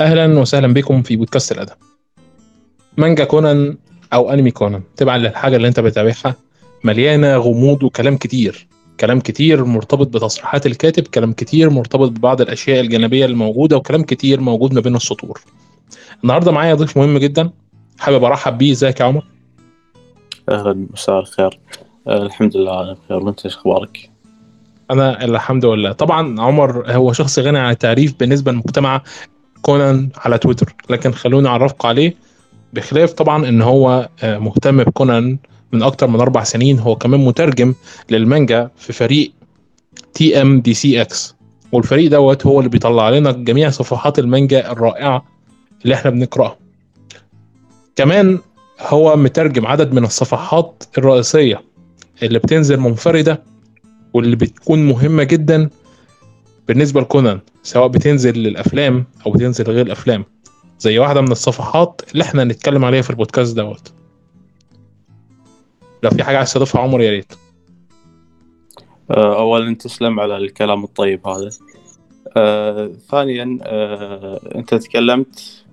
أهلا وسهلا بكم في بودكاست الأدب. مانجا كونان أو أنمي كونان تبعا للحاجة اللي أنت بتتابعها. مليانة غموض وكلام كتير. كلام كتير مرتبط بتصريحات الكاتب كلام كتير مرتبط ببعض الأشياء الجانبية الموجودة وكلام كتير موجود ما بين السطور. النهارده معايا ضيف مهم جدا حابب أرحب بيه. إزيك يا عمر؟ أهلا مساء الخير آه، الحمد لله أنا بخير وأنت إيش أخبارك؟ أنا الحمد لله. طبعا عمر هو شخص غني عن التعريف بالنسبة لمجتمع كونان على تويتر. لكن خلوني اعرفكم عليه بخلاف طبعا إن هو آه، مهتم بكونان من أكتر من أربع سنين. هو كمان مترجم للمانجا في فريق تي ام دي سي إكس والفريق دوت هو اللي بيطلع لنا جميع صفحات المانجا الرائعة اللي إحنا بنقرأها. كمان هو مترجم عدد من الصفحات الرئيسية اللي بتنزل منفردة واللي بتكون مهمة جدا بالنسبة لكونان سواء بتنزل للأفلام أو بتنزل غير الأفلام زي واحدة من الصفحات اللي إحنا هنتكلم عليها في البودكاست دوت. لو في حاجة عايز تضيفها عمر يا ريت. آه، اولا تسلم على الكلام الطيب هذا. آه، ثانيا آه، أنت تكلمت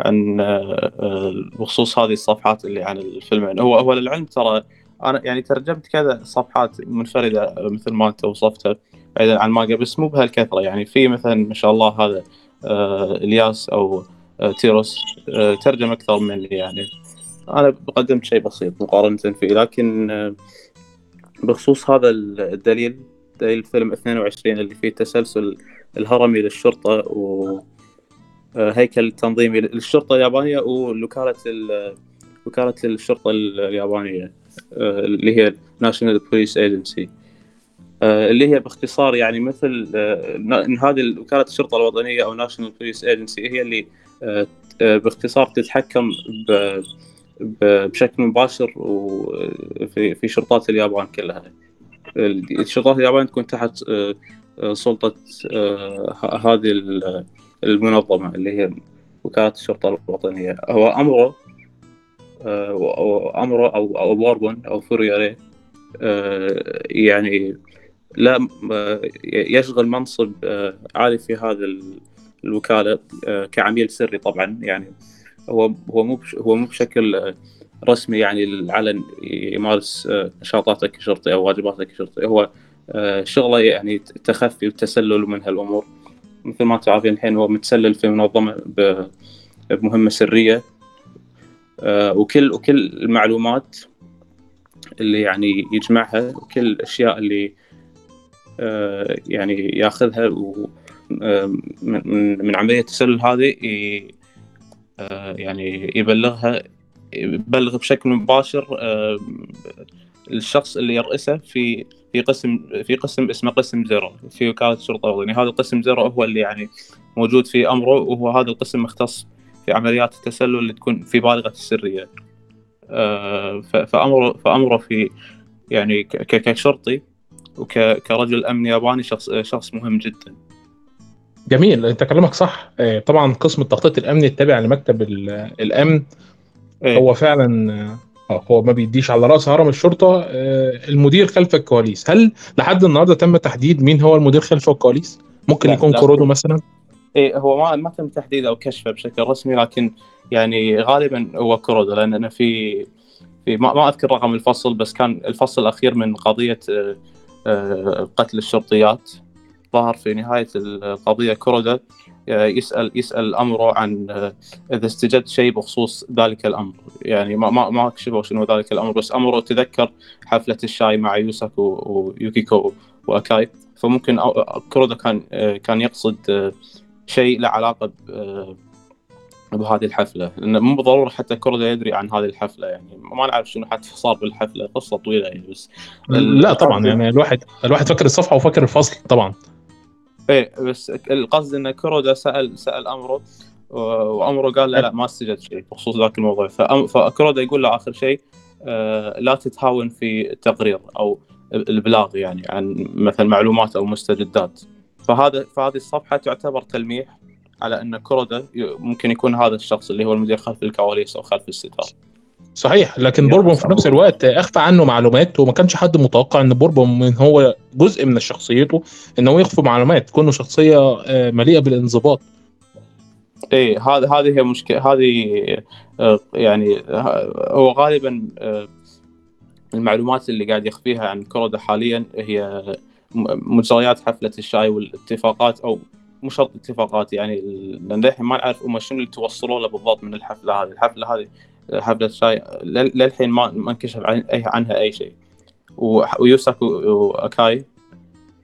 عن آه، آه، بخصوص هذه الصفحات اللي عن الفيلمين. هو هو للعلم ترى أنا يعني ترجمت كذا صفحات منفردة مثل ما أنت وصفتها بعيدا عن مانجا بس مو بهالكثرة. يعني في مثلا ما شاء الله هذا آه، إلياس أو آه، تيروس آه، ترجم أكثر مني يعني. أنا قدمت شيء بسيط مقارنة فيه لكن بخصوص هذا الدليل دليل الفيلم 22 اللي فيه تسلسل الهرمي للشرطة و آه، هيكل تنظيمي للشرطة اليابانية ووكاله ال- وكالة الشرطة اليابانية اللي هي National Police Agency اللي هي باختصار يعني مثل آه، ان هذه وكالة الشرطة الوطنية أو National Police Agency هي اللي آه، آه، باختصار تتحكم بشكل مباشر في شرطات اليابان كلها. الشرطات اليابان تكون تحت آه، آه، سلطة آه، هذه ال- المنظمة اللي هي وكالة الشرطة الوطنية. هو أمره آه، أمره أو أو أو فورياري آه، يعني لا آه، يشغل منصب آه، عالي في هذا ال- الوكالة آه، كعميل سري طبعا. يعني هو هو مو هو مو بشكل رسمي يعني العلن يمارس نشاطاته كشرطي أو واجباته كشرطي. هو شغله يعني التخفي والتسلل من هالامور مثل ما أنتم عارفين الحين هو متسلل في منظمة بمهمة سرية. وكل وكل المعلومات اللي يعني يجمعها وكل الأشياء اللي يعني ياخذها و- آه، من من- عملية التسلل هذه آه، يعني يبلغها يبلغ بشكل مباشر آه، الشخص اللي يرأسه في في قسم في قسم اسمه قسم Zero في وكالة الشرطه الوطنيه هذا القسم Zero هو اللي يعني موجود في أمره وهو هذا القسم مختص في عمليات التسلل اللي تكون في بالغة السرية. آه، فأمره فأمره في يعني كشرطي وكرجل أمن ياباني شخص شخص مهم جدا. جميل أنت كلامك صح. آه، طبعا قسم التخطيط الأمني التابع لمكتب ال- الأمن. إيه. هو فعلا آه، هو ما بيديش على راس هرم الشرطة. آه، المدير خلف الكواليس. هل لحد النهارده تم تحديد مين هو المدير خلف الكواليس؟ ممكن لا، يكون لا. كورودو مثلا؟ إيه هو ما ما تم تحديده أو كشفه بشكل رسمي لكن يعني غالبا هو كورودا لأن أنا في في ما, ما أذكر رقم الفصل بس كان الفصل الأخير من قضية آه، قتل الشرطيات. ظهر في نهاية القضية كورودا آه، يسال يسأل أمره عن آه، إذا استجد شيء بخصوص ذلك الأمر. يعني ما ما ما كشفوا شنو ذلك الأمر بس أمره تذكر حفلة الشاي مع يوساكو ويوكيكو واكاي فممكن كورودا كان آه، كان يقصد آه، شيء له آه، بهذه الحفلة. لأنه مو بالضرورة حتى كورودا يدري عن هذه الحفلة يعني. ما نعرف شنو حتى صار بالحفلة. قصة طويلة يعني بس. لا طبعا يعني الواحد الواحد فاكر الصفحة وفاكر الفصل طبعا. إيه بس القصد إن كورودا سال سأل أمره وأمره قال له لا ما استجد شيء بخصوص ذاك الموضوع. فكورودا يقول له آخر شيء آه، لا تتهاون في التقرير أو الابلاغ يعني عن مثلا معلومات أو مستجدات. فهذا فهذه الصفحة تعتبر تلميح على أن كورودا ي- ممكن يكون هذا الشخص اللي هو المدير خلف الكواليس أو خلف الستار صحيح لكن بوربون في نفس. الوقت أخفى عنه معلومات وما كانش حد متوقع إن بوربون من هو جزء من شخصيته ان هو يخفي معلومات كونه شخصية آه، مليئة بالانضباط اي هذا هذه هي مشكلة هذه آه، يعني ه- هو غالبا آه، المعلومات اللي قاعد يخفيها عن كورودا حاليا هي مجريات حفلة الشاي والاتفاقات أو مو شرط اتفاقات يعني لأن للحين ما نعرف هم شنو اللي توصلوا له بالضبط من الحفلة هذه، الحفلة هذه حفله الشاي لل- للحين ما ما انكشف عن أي عنها أي شيء. ويوساكو وأكاي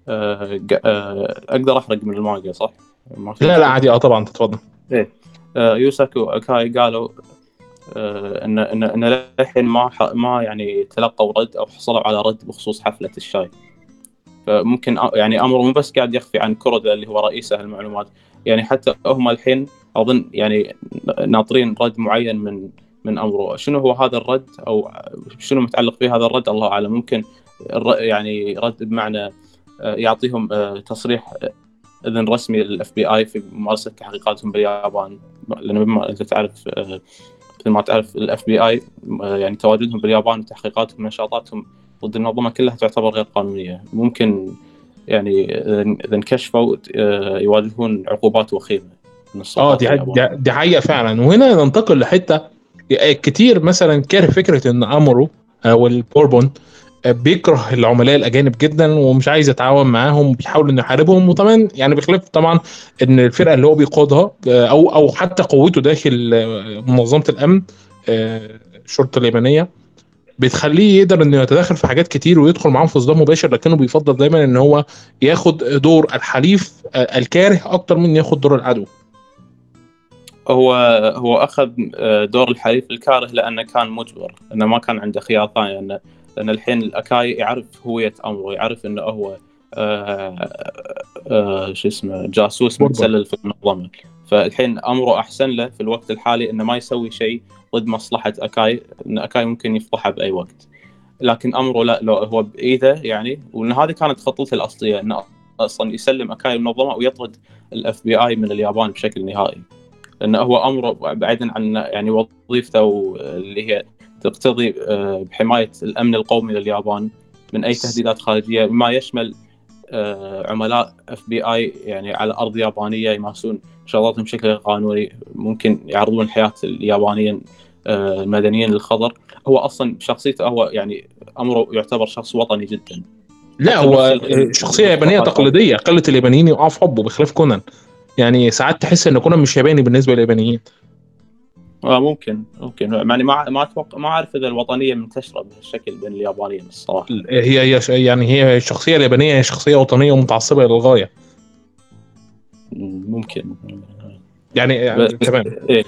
آه، آه، أقدر أحرق من المانجا صح؟ لا لا عادي آه طبعا تتفضل آه، يوساكو اكاي قالوا ان ان إن للحين ما ما يعني تلقوا رد أو حصلوا على رد بخصوص حفلة الشاي. فممكن يعني أمر مو بس قاعد يخفي عن كورودا اللي هو رئيس المعلومات يعني حتى هم الحين أظن يعني ناطرين رد معين من من أمره. شنو هو هذا الرد؟ أو شنو متعلق فيه هذا الرد؟ الله أعلم. ممكن يعني رد بمعنى آه، يعطيهم آه، تصريح آه، إذن رسمي لل FBI في ممارسة تحقيقاتهم باليابان. لأن بما أنت تعرف مثل ما تعرف ال FBI يعني تواجدهم باليابان وتحقيقاتهم ونشاطاتهم ضد المنظمه كلها تعتبر غير قانونية. ممكن يعني إذا انكشفوا آه، يواجهون عقوبات وخيمة. آه دي. دي, حقيقة فعلا. وهنا ننتقل لحتة كتير مثلا كاره فكرة إن أمورو أو البوربون بيكره العملاء الأجانب جدا ومش عايز يتعاون معاهم وبيحاول إنه يحاربهم. وطبعا يعني بخلاف طبعا إن الفرقة اللي هو بيقودها أو أو حتى قوته داخل منظمة الأمن الشرطة اليابانيه بتخليه يقدر إنه يتدخل في حاجات كتير ويدخل معاهم في صدام مباشر لكنه بيفضل دايما إن هو ياخد دور الحليف الكاره أكتر من ياخد دور العدو هو هو أخذ آه، دور الحليف الكاره لأنه كان مجبر انه ما كان عنده خيار ثاني لأن لأن الحين الأكاي يعرف هويه امره يعرف إنه هو آه، آه، شو اسمه جاسوس. متسلل في المنظمة فالحين أمره أحسن له في الوقت الحالي إنه ما يسوي شيء ضد مصلحة أكاي إن أكاي ممكن يفضحه بأي وقت. لكن أمره لا لو هو بإيده يعني وإن هذه كانت خطته الأصلية انه أصلا يسلم أكاي المنظمة ويطرد ال FBI من اليابان بشكل نهائي. لأنه هو أمورو بعيدا عن يعني وظيفته اللي هي تقتضي آه، بحماية الأمن القومي لليابان من أي تهديدات خارجية بما يشمل عملاء FBI يعني على أرض يابانية يمارسون شغلاتهم بشكل غير قانوني ممكن يعرضون الحياة اليابانيين آه، المدنيين للخطر. هو أصلا بشخصيته هو يعني أمورو يعتبر شخص وطني جدا. لا هو ال- شخصية يابانية. تقليدية قلة اليابانيين يقعوا في حبه بخلاف كونان. يعني ساعات تحس إن كونان مش ياباني بالنسبة لليابانيين. آه ممكن ممكن. يعني ما ما أتوقع ما أعرف إذا الوطنية منتشرة بهالشكل بين اليابانيين الصراحة. هي هي ش- يعني هي الشخصيه اليابانية هي شخصية وطنية ومتعصبة للغايه ممكن. يعني, يعني تمام. إيه.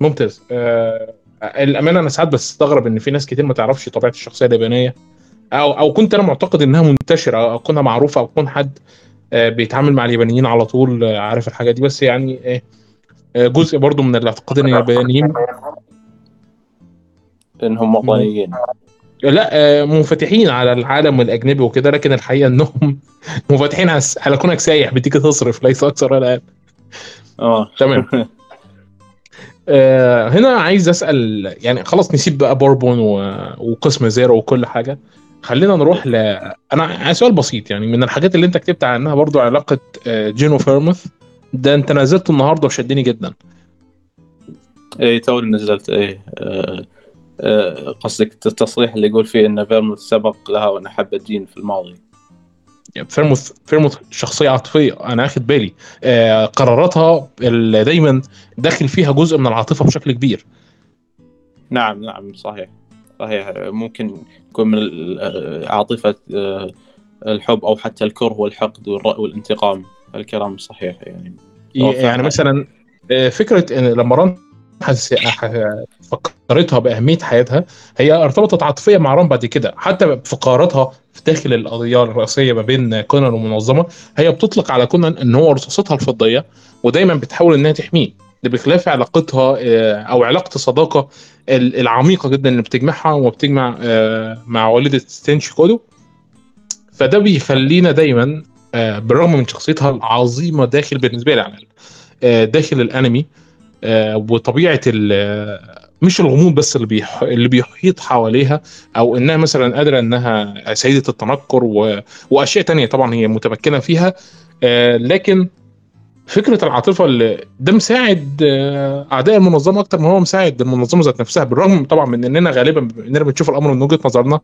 ممتاز. آه الأمانة أنا ساعات بستغرب إن في ناس كتير ما تعرفش طبيعة الشخصية اليابانية أو أو كنت أنا معتقد إنها منتشرة أو كونها معروفة أو كون حد آه بيتعامل مع اليابانيين على طول آه عارف الحاجات دي. بس يعني إيه آه جزء برضو من الاعتقاد إن اليابانيين انهم وطنيين لا آه، منفتحين على العالم الأجنبي وكده لكن الحقيقة إنهم منفتحين على كونك سايح بتيجي تصرف ليس أكثر ولا أقل. آه. تمام. آه، هنا عايز أسأل يعني خلاص نسيب بقى بوربون وقسم Zero وكل حاجة. خلينا نروح ل أنا سؤال بسيط يعني من الحاجات اللي أنت كتبت عنها برضو علاقة آه، جين وفيرموث. ده انت نزلته النهارده وشدني جدا. إيه توني نزلت إيه آه، آه، قصدك التصريح اللي يقول فيه إن فيرموث سبق لها وان حبت جين في الماضي. يعني فيرموث فيرموث شخصية عاطفية أنا اخد بالي. آه، قراراتها اللي دايما داخل فيها جزء من العاطفة بشكل كبير. نعم نعم صحيح صحيح. ممكن يكون من آه، عاطفة آه، الحب أو حتى الكره والحقد والانتقام. الكلام صحيح يعني. هو يعني. مثلا آه، فكرة إن لما ران حس... فكرتها بأهمية حياتها هي ارتبطت عاطفيا مع ران بعد كده. حتى في قراراتها في داخل القضية الرئيسية ما بين كونان والمنظمه هي بتطلق على كونان إن هو رصاصتها الفضية ودايما بتحاول إنها تحميه. ده بخلاف علاقتها آه، أو علاقة الصداقه ال- العميقة جدا اللي بتجمعها وبتجمع مع والدة شينيتشي كودو. فده بيخلينا دايما بالرغم من شخصيتها العظيمة داخل بالنسبة لي آه، داخل الأنمي آه، وطبيعة مش الغموض بس اللي بيح... اللي بيحيط حواليها أو إنها مثلا قادرة إنها سيدة التنكر و... وأشياء تانية طبعا هي متمكنة فيها آه، لكن فكرة العاطفة اللي ده مساعد آه، أعداء المنظمة أكتر ما هو مساعد المنظمة ذات نفسها بالرغم طبعا من إننا غالبا إننا بنشوف الأمر من وجهة نظرنا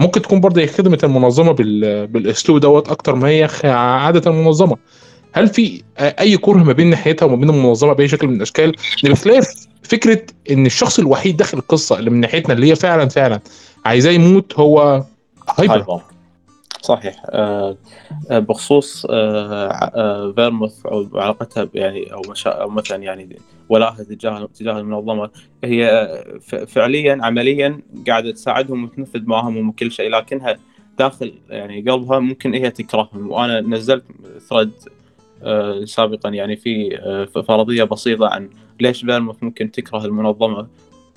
ممكن تكون برضه هي خدمة المنظمة بال... بالأسلوب دوت أكتر ما هي عادة المنظمة. هل في أي كره ما بين ناحيتها وما بين المنظمة بأي شكل من الأشكال؟ بخلاف فكرة إن الشخص الوحيد داخل القصة اللي من ناحيتنا اللي هي فعلا فعلا عايزاه يموت هو هايبرا. صحيح. آه، آه، بخصوص آه، آه، فيرموث أو علاقتها يعني أو مثلا يعني ولاها تجاه تجاه المنظمه هي فعليا عمليا قاعدة تساعدهم وتنفذ معاهم وكل شيء لكنها داخل يعني قلبها ممكن هي تكرههم. وأنا نزلت thread آه، سابقا يعني في فرضية بسيطة عن ليش فيرموث ممكن تكره المنظمة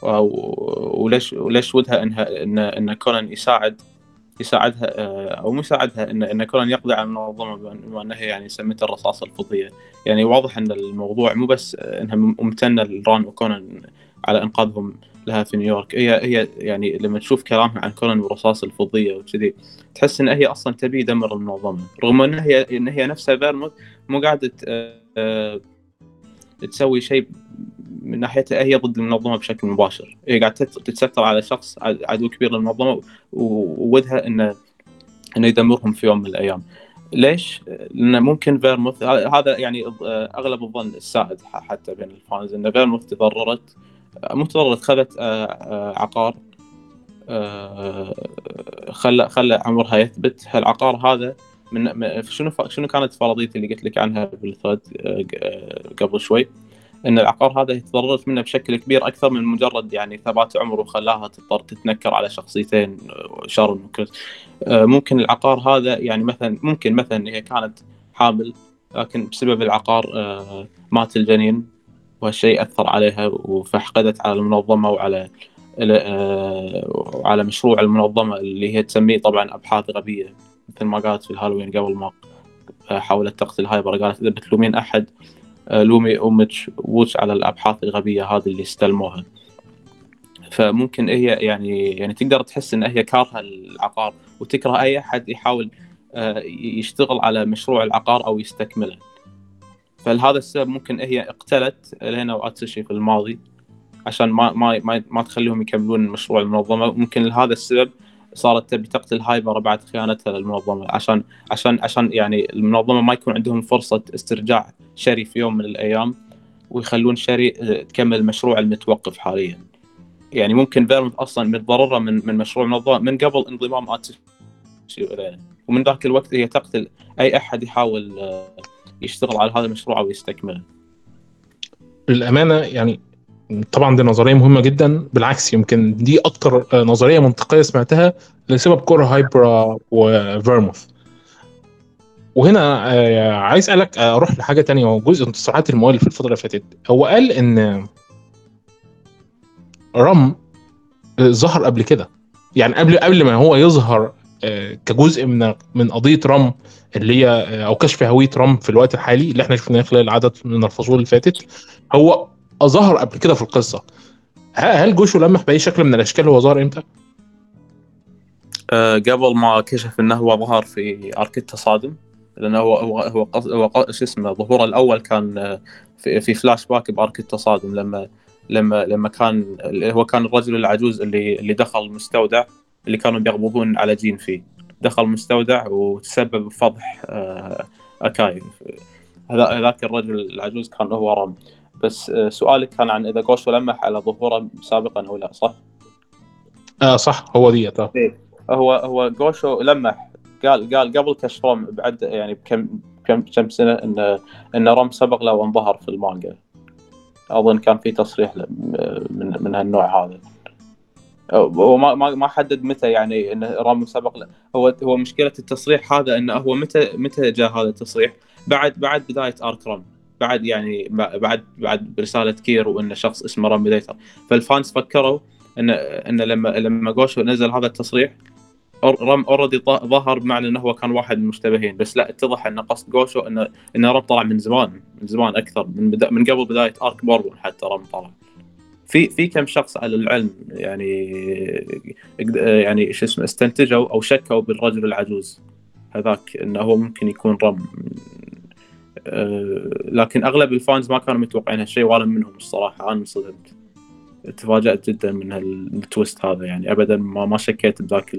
وليش وليش ودها انها ان إن كونان يساعد يساعدها آه، أو مو يساعدها ان إن كونان يقضي على المنظمه بما انها يعني سمته الرصاصه الفضية. يعني واضح إن الموضوع مو بس إنها ممتنة لران وكونان على إنقاذهم لها في نيويورك. هي هي يعني لما تشوف كلامها عن كونان والرصاص الفضية وكذي تحس إن هي أصلا تبي يدمر المنظمة رغم إن هي إن هي نفسها فيرموث مو قاعدة ت- آه، تسوي شيء من ناحيتها هي ضد المنظمه بشكل مباشر. هي قاعدة تت- تتستر على شخص عد- عدو كبير للمنظمه وودها إنه إنه يدمرهم في يوم من الأيام. ليش؟ لأن ممكن فيرموث هذا يعني أغلب الظن السائد حتى بين ال fans إن فيرموث تضررت مو تضررت خذت آه، آه، عقار. آه، خلى خلى عمرها يثبت. هالعقار هذا من شنو شنو كانت فرضيتي اللي قلت لك عنها بال thread آه، آه، قبل شوي؟ إن العقار هذا تضررت منه بشكل كبير أكثر من مجرد يعني ثبات عمر وخلاها تضطر تتنكر على شخصيتين آه، وكريس آه، ممكن العقار هذا يعني مثلا ممكن مثلا هي كانت حامل لكن بسبب العقار مات الجنين وهالشيء أثر عليها فحقدت على المنظمة وعلى وعلى مشروع المنظمة اللي هي تسميه طبعا أبحاث غبية. مثل ما قالت في الهالوين قبل ما آه، حاولت تقتل هايبرا قالت إذا بتلومين أحد آه، لومي أمك وأبوك على الأبحاث الغبية هذه اللي استلموها. فممكن هي يعني يعني تقدر تحس إن هي كارهة العقار وتكره أي أحد يحاول آه، يشتغل على مشروع العقار أو يستكمله. فلهذا السبب ممكن هي اقتلت لينا واتسوشي في الماضي عشان ما ما ما, ما تخليهم يكملون مشروع المنظمة. ممكن لهذا السبب صارت تبي تقتل هايبر بعد خيانتها للمنظمة. عشان عشان عشان يعني المنظمة ما يكون عندهم فرصة استرجاع شري في يوم من الأيام ويخلون شري آه، تكمل المشروع المتوقف حاليا. يعني ممكن فيرموث أصلا متضررة من من مشروع المنظمة من قبل انضمام الينا ومن ذاك الوقت هي تقتل أي أحد يحاول آه، يشتغل على هذا المشروع أو يستكمله. للأمانة يعني طبعا دي نظرية مهمة جدا بالعكس يمكن دي أكتر آه، نظرية منطقية سمعتها لسبب كره هايبرا وفيرموث. وهنا آه، عايز أسألك آه، أروح لحاجة تانية هو جزء من تصريحات المؤلف في الفترة اللي فاتت. هو قال إن آه، ظهر قبل كده. يعني قبل قبل ما هو يظهر كجزء من من قضية رام اللي هي أو كشف هوية رام في الوقت الحالي اللي إحنا شفناه خلال عدد من الفصول اللي فاتت هو ظهر قبل كده في القصة. هل جوشو لمح بأي شكل من الأشكال؟ هو ظهر إمتى؟ آه، قبل ما كشف إنه هو ظهر في ارك التصادم لأنه هو هو هو, قص- هو ق- شو اسمه ظهوره الأول كان آه، في, في flashback ب arc التصادم لما لما لما كان هو كان الرجل العجوز اللي اللي دخل مستودع اللي كانوا بيقبضون على جين فيه. دخل مستودع وتسبب بفضح آه، اكاي هذا هذاك الرجل العجوز كان هو رام بس آه، سؤالك كان عن إذا جوشو لمح على ظهوره سابقا أو لا صح؟ آه صح هو ديت آه. هو هو جوشو لمح. قال قال قبل كشف روم بعد يعني بكم كم كم سنة إن إن روم سبق له وإن ظهر في المانجا. أظن كان في تصريح له من من هالنوع هذا. هو ما ما ما حدد متى يعني إن روم سبق له. هو هو مشكلة التصريح هذا انه هو متى متى جاء هذا التصريح؟ بعد بعد بداية arc روم. بعد يعني بعد بعد برسالة كير وان شخص اسمه رام بديتر فال fans فكروا ان إن لما لما جوشو نزل هذا التصريح رام already ظهر بمعنى إنه هو كان واحد من المشتبهين. بس لا اتضح إن قصد جوشو ان ان رام طلع من زمان من زمان أكثر من بدا من قبل بداية arc بوربون حتى رام طلع. في في كم شخص على العلم يعني يعني شو اسمه استنتجوا أو شكوا بالرجل العجوز. هذاك إنه هو ممكن يكون رام. لكن أغلب الفانز ما كانوا متوقعين هالشيء وأنا منهم الصراحة. أنا انصدمت. تفاجأت جدا من هالتويست هذا يعني. ابدا ما ما شكيت بذاك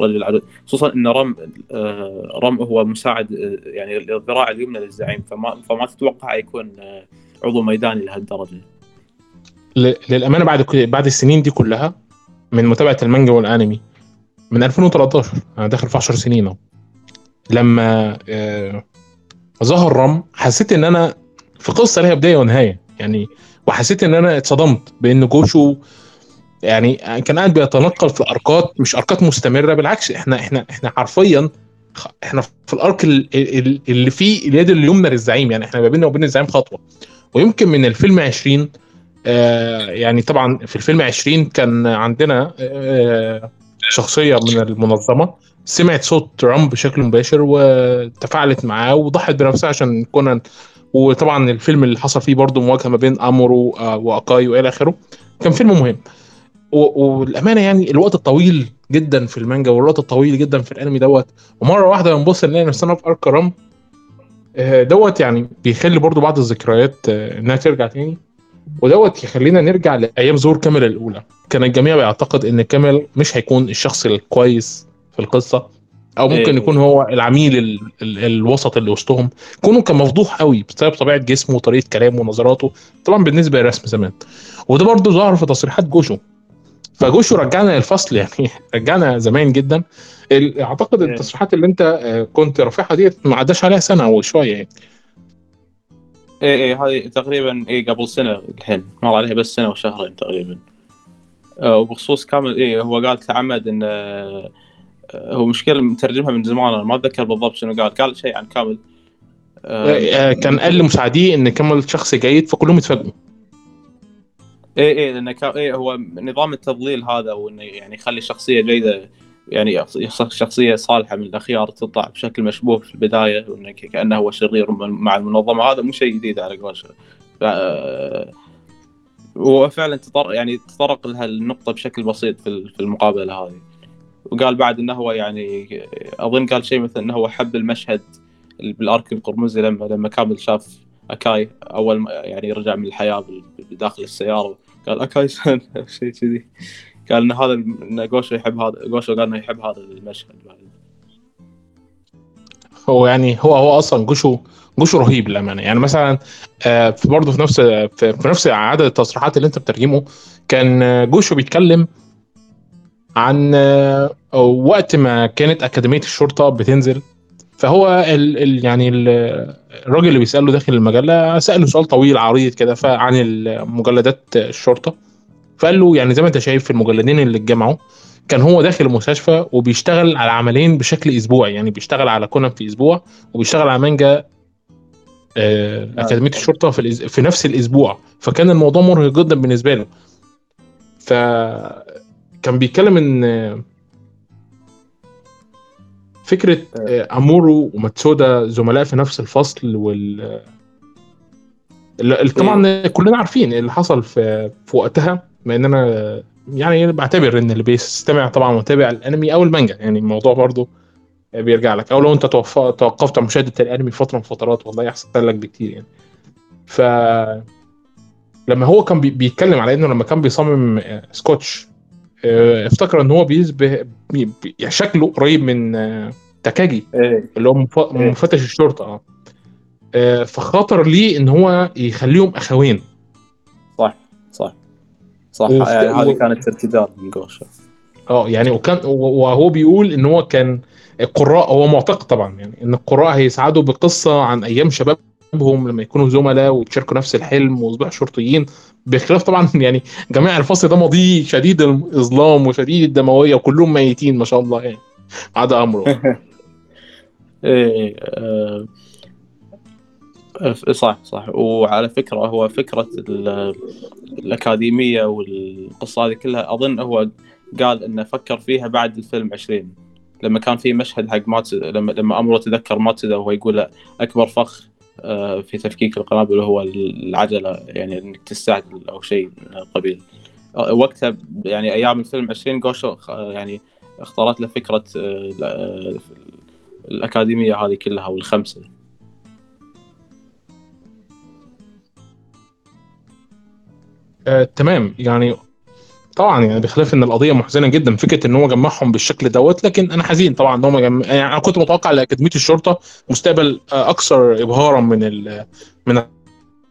الرجل العدو. خصوصا إن رم آه، رم هو مساعد آه، يعني الذراع اليمنى للزعيم. فما فما تتوقع يكون عضو ميداني لهالدرجة. للأمانة بعد بعد السنين دي كلها من متابعة المانجا والأنمي من 2013 أنا داخل في 10 سنين أهو. لما آه ظهر رام حسيت إن أنا في قصة ليها بداية ونهاية يعني وحسيت إن أنا اتصدمت بإن جوشو يعني كان قاعد بيتنقل في اركات مش اركات مستمرة بالعكس إحنا إحنا إحنا حرفيا إحنا في الأرك اللي فيه اليد اليمنى للزعيم يعني إحنا ما بيننا وبين الزعيم خطوة. ويمكن من الفيلم 20 آه يعني طبعا في الفيلم 20 كان عندنا آه شخصية من المنظمة سمعت صوت ترامب بشكل مباشر وتفاعلت معاه وضحت بنفسها عشان كونان. وطبعا الفيلم اللي حصل فيه برضه مواجهة ما بين أمورو آه، واكاي والى آخره. كان فيلم مهم. والأمانة يعني الوقت الطويل جدا في المانجا والوقت الطويل جدا في الأنمي دوت. ومرة واحدة بنبص نلاقي نفسنا في أرك رام آه، دوت يعني بيخلي برضو بعض الذكريات آه، إنها ترجع تاني. ودوت يخلينا نرجع لأيام ظهور كامل الأولى. كان الجميع بيعتقد إن كامل مش هيكون الشخص الكويس في القصة أو ممكن إيه. يكون هو العميل ال ال الوسط اللي وسطهم. كونه كان مفضوح قوي بسبب طبيعة جسمه وطريقة كلامه ونظراته طبعا بالنسبة للرسم زمان. وده برضه ظهر في تصريحات جوشو. فجوشو رجعنا للفصل يعني رجعنا زمان جدا. أعتقد إيه. التصريحات اللي أنت آه، كنت رافعها دي ما عداش عليها سنة أو شوية يعني. إيه إيه هذه تقريبا إيه قبل سنة الحين. مر عليها بس سنة وشهرين تقريبا. آه وبخصوص كامل إيه هو قال تعمد إن آه هو مشكلة مترجمها من زمان أنا ما أتذكر بالضبط شنو قال قال شيء عن كامل. آه, آه، كان قال لمساعديه إن كامل شخص جيد فكلهم اتفاجئوا إيه إيه لأن إيه هو نظام التضليل هذا وانه يعني يخلي شخصية جيدة يعني شخصية صالحة من الأخيار تطلع بشكل مشبوه في البداية وإنه كأنه هو شرير مع المنظمة. هذا مو شيء جديد على قولته هو فعلا تطرق يعني تطرق لها النقطه بشكل بسيط في المقابلة هذه. وقال بعد إنه هو يعني أظن قال شيء مثل إنه هو حب المشهد بالارك القرمزي لما لما كامل شاف أكاي أول ما يعني رجع من الحياة بداخل السيارة. قال أكاي شيء كذي. قال ان هذا ان جوشو يحب هذا جوشو قال إنه يحب هذا المشهد بعد. هو يعني هو هو أصلا جوشو جوشو رهيب للأمانة. يعني مثلا آه، في برضه في نفس في نفس عدد التصريحات اللي أنت بترجمه كان جوشو بيتكلم عن آه، وقت ما كانت أكاديمية الشرطه بتنزل فهو ال ال يعني ال الراجل اللي بيسأله داخل المجلة سأله سؤال طويل عريض كده عن مجلدات الشرطه فقال له يعني زي ما أنت شايف في المجلدين اللي اتجمعوا كان هو داخل المستشفى وبيشتغل على عملين بشكل أسبوعي يعني بيشتغل على كونان في أسبوع وبيشتغل على مانجا آه أكاديمية الشرطه في, في نفس الأسبوع. فكان الموضوع مرهق جدا بالنسبة له. ف كان بيتكلم إن فكرة آه، أمورو وماتسودا زملاء في نفس الفصل وال طبعا. كلنا عارفين اللي حصل في في وقتها بما إن أنا يعني بعتبر إن اللي بيستمع طبعا متابع الأنمي أو المانجا يعني الموضوع برضه بيرجع لك أو لو أنت توقفت عن مشاهدة الأنمي فترة من فترات والله احسن لك بكتير يعني ف لما هو كان بيتكلم على إنه لما كان بيصمم آه، سكوتش آه، افتكر إن هو بيشبه شكله قريب من آه، تاكاجي إيه. اللي هو إيه. مفتش الشرطة آه فخاطر ليه إن هو يخليهم أخوين صح صح صح وفت... يعني هذه كانت ارتداد من جوشا آه يعني وكان وهو بيقول إن هو كان القراء هو معتقد طبعا يعني إن القراء هيسعدوا بقصة عن أيام شبابهم لما يكونوا زملاء ويتشاركوا نفس الحلم ويصبحوا شرطيين بخلاف طبعا يعني جميع الفصل ده ماضيه شديد الإظلام وشديد الدموية وكلهم ميتين ما شاء الله يعني عدا أمره. إيه آه صح صح. وعلى فكرة هو فكرة الأكاديمية والقصة هذه كلها أظن هو قال إنه فكر فيها بعد الفيلم 20 لما كان في مشهد حق مات لما لما أمره تذكر ماتسودا وهو يقول أكبر فخ آه، في تفكيك القنابل هو العجلة يعني إنك تستعجل أو شيء من القبيل آه، وقتها يعني أيام الفيلم 20 جوشو آه، يعني اختارت له فكرة الأكاديمية هذه كلها والخمسة. آه، تمام. يعني طبعا يعني بخلاف إن القضية محزنة جدا فكرة إن هو جمعهم بالشكل دوت لكن أنا حزين طبعا إن هم جم... يعني أنا كنت متوقع لاكاديميه الشرطة مستقبل آه، أكثر ابهارا من ال... من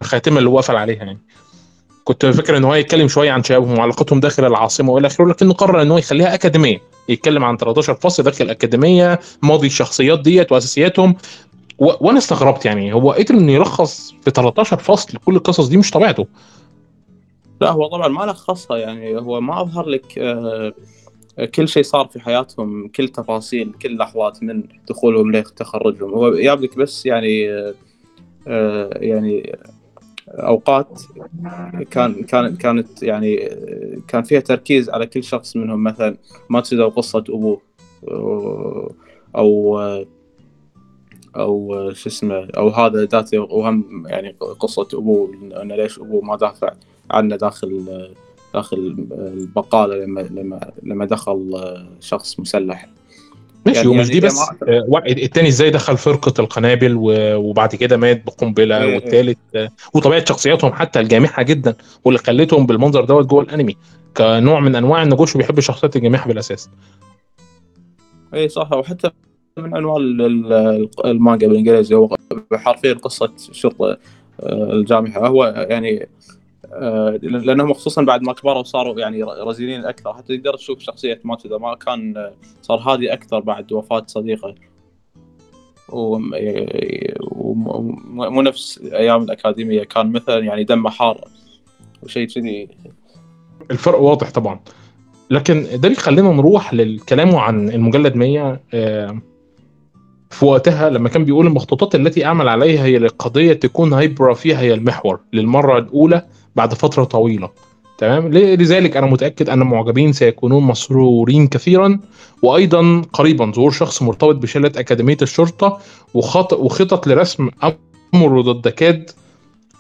الخاتمة اللي هو قفل عليها يعني. كنت فاكر إن هو يتكلم شوية عن شبابهم وعلاقتهم داخل العاصمة وإلى آخره لكنه قرر إن هو يخليها أكاديمية. يتكلم عن 13 فصل داخل الأكاديمية ماضي الشخصيات ديت وأساسياتهم. و... وأنا استغربت يعني هو قدر إنه يلخص في 13 فصل كل القصص دي مش طبيعته. لا هو طبعا ما لخصها يعني هو ما أظهر لك آه، كل شيء صار في حياتهم كل تفاصيل كل لحظات من دخولهم لتخرجهم هو جاب لك بس يعني آه، آه، يعني أوقات كان كانت كانت يعني كان فيها تركيز على كل شخص منهم مثلا ماتسودا وقصه أبوه أو أو شو اسمه أو هذا ذاته وهم يعني قصة أبوه انه ليش أبوه ما دافع. عنه داخل داخل البقالة لما لما لما دخل شخص مسلح. ماشي يعني ومش يعني دي بس آه التاني إزاي دخل فرقة القنابل وبعد كده مات بقنبلة إيه والتالت آه وطبيعة شخصياتهم حتى الجامحة جدا واللي خلتهم بالمنظر دوت جوه الأنمي كنوع من أنواع ان جوشو بيحب الشخصيات الجامحة بالأساس. اي صح. وحتى من أنواع المانجا بالإنجليزي هو حرفيا قصة شرطة آه، الجامحة. هو يعني لأنهم خصوصا بعد ما كبروا وصاروا يعني رزينين أكثر. حتى تقدر تشوف شخصية ماتودا ما كان آه، صار هادي أكثر بعد وفاة صديقه. ومو نفس أيام الأكاديمية كان مثلا يعني دمه حار وشيء كذي. الفرق واضح طبعا. لكن ده بيخلينا نروح للكلام عن المجلد 100 في وقتها لما كان بيقول المخطوطات التي أعمل عليها هي لقضية تكون هايبرا فيها هي المحور. للمرة الأولى بعد فترة طويلة. تمام؟ لذلك أنا متأكد أن المعجبين سيكونون مسرورين كثيرا وأيضا قريبا. ظهور شخص مرتبط بشلة أكاديمية الشرطة وخطط لرسم أمر ضد كاد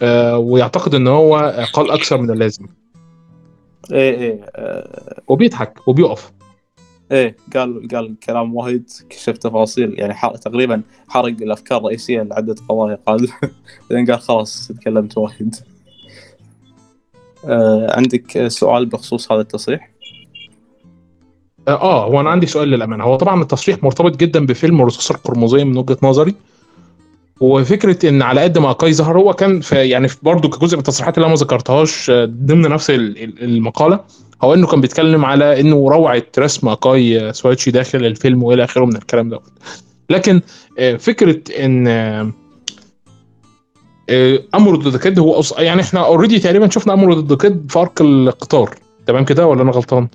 آه ويعتقد إن هو قال أكثر من اللازم. إيه إيه آه. وبيضحك وبيقف. إيه قال قال كلام وايد كشف تفاصيل يعني حرق تقريبا حرق الأفكار الرئيسية لعدة قضايا. قال بعدين قال خلاص تكلمت وايد. عندك سؤال بخصوص هذا التصريح؟ آه, آه، هو أنا عندي سؤال للأمانة. هو طبعا التصريح مرتبط جدا بفيلم الرصاصه القرمزية من وجهة نظري. وفكرة إن على قد ما اكاي ظهر هو كان في يعني برضه كجزء من التصريحات اللي أنا ما ذكرتهاش آه، ضمن نفس المقالة هو إنه كان بيتكلم على إنه روعة رسم اكاي شويتشي داخل الفيلم وإلى آخره من الكلام دوت. لكن آه، فكرة إن آه، أمرو ضد كيد هو أص... يعني إحنا already تقريبا شفنا أمرو ضد كيد في arc القطار. تمام كده ولا أنا غلطان؟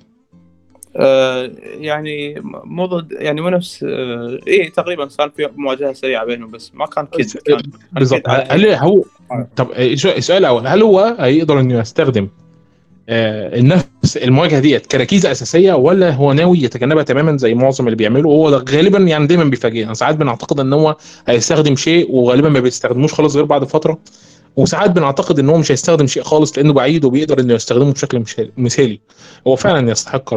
آه يعني مو ضد يعني مو نفس آه إيه تقريبا صار في مواجهه سريعة بينهم بس ما كان كيد كان بالضبط. هل هو طب السؤال الأول هل هو هيقدر إنه يستخدم آه النفس المواجهة ديت كركيزه أساسية ولا هو ناوي يتجنبها تماما زي معظم اللي بيعمله وهو غالبا يعني دايما بيفاجئنا. ساعات بنعتقد إن هو هيستخدم شيء وغالبا ما بيستخدموش خالص غير بعد فترة. وساعات بنعتقد إن هو مش هيستخدم شيء خالص لأنه بعيد وبيقدر إنه يستخدمه بشكل مثالي. هو فعلا يستحق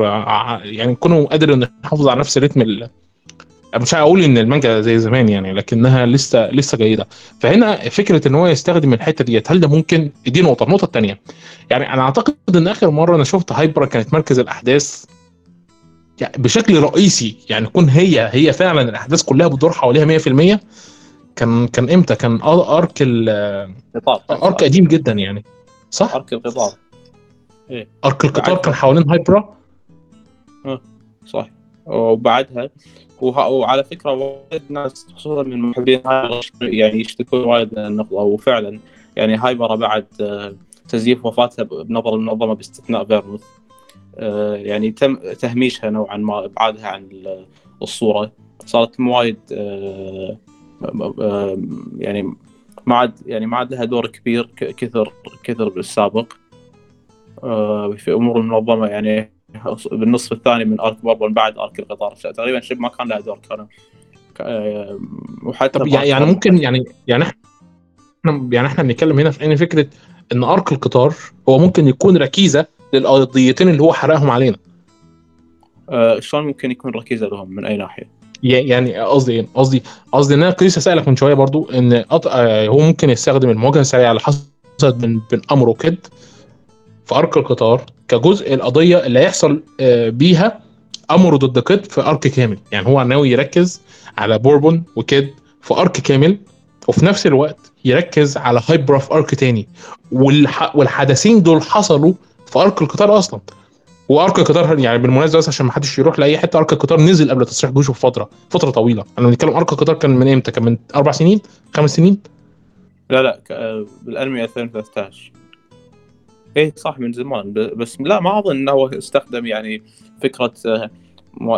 يعني كونه قادر إنه يحافظ على نفس الريتم مش هقول إن المانجا زي زمان يعني لكنها لسه لسه جيدة. فهنا فكرة إن هو يستخدم الحتة ديت هل ده ممكن؟ دي نقطة. النقطة الثانية يعني أنا أعتقد إن آخر مرة أنا شفت هايبر كانت مركز الأحداث يعني بشكل رئيسي يعني تكون هي هي فعلا الأحداث كلها بتدور حواليها 100% كان كان إمتى؟ كان أرك أرك قديم جدا يعني. صح؟ أرك القطار إيه. أرك القطار كان حوالين هايبرا أه صح. وبعدها وعلى فكرة وايد ناس خصوصا من محبين يعني يشتكون وايد من النقطة وفعلا يعني هايبرا بعد آه، تزييف وفاتها بنظر المنظمة باستثناء فيرموث. آه، يعني تم تهميشها نوعا ما إبعادها عن الصورة. صارت وايد آه، يعني ما عاد يعني ما عاد لها دور كبير كثر كثر بالسابق. في أمور المنظمة يعني بالنصف الثاني من ارك باربون بعد ارك القطار تقريبا شبه ما كان لها دور كان وحتى طب يعني ممكن يعني يعني إحنا يعني إحنا بنتكلم هنا في ان فكرة إن ارك القطار هو ممكن يكون ركيزة للقضيتين اللي هو حرقهم علينا أه شلون ممكن يكون ركيزة لهم من أي ناحية؟ يعني قصدي إيه؟ قصدي قصدي إن أنا كنت أسألك من شوية برضو إن هو ممكن يستخدم المواجهة السريعة اللي حصلت بين بين أمر وكد في أرك القطار كجزء القضية اللي هيحصل آه، بيها أمره ضد كيد في أرك كامل. يعني هو ناوي يركز على بوربون وكيد في أرك كامل وفي نفس الوقت يركز على هايبرا في أرك تاني. والح... والحدثين دول حصلوا في أرك القطار أصلا. وأرك القطار يعني بالمناسبة بس عشان ما حدش يروح لأي حتة أرك القطار نزل قبل تصريح جوشه بفتره فترة طويلة. أنا بنتكلم أرك القطار كان من إمتى؟ كان من أربع سنين؟ خمس سنين؟ لا لا ك- آه، بالانمي 2013 إيه صح من زمان. بس لا ما أظن إنه استخدم يعني فكرة آه،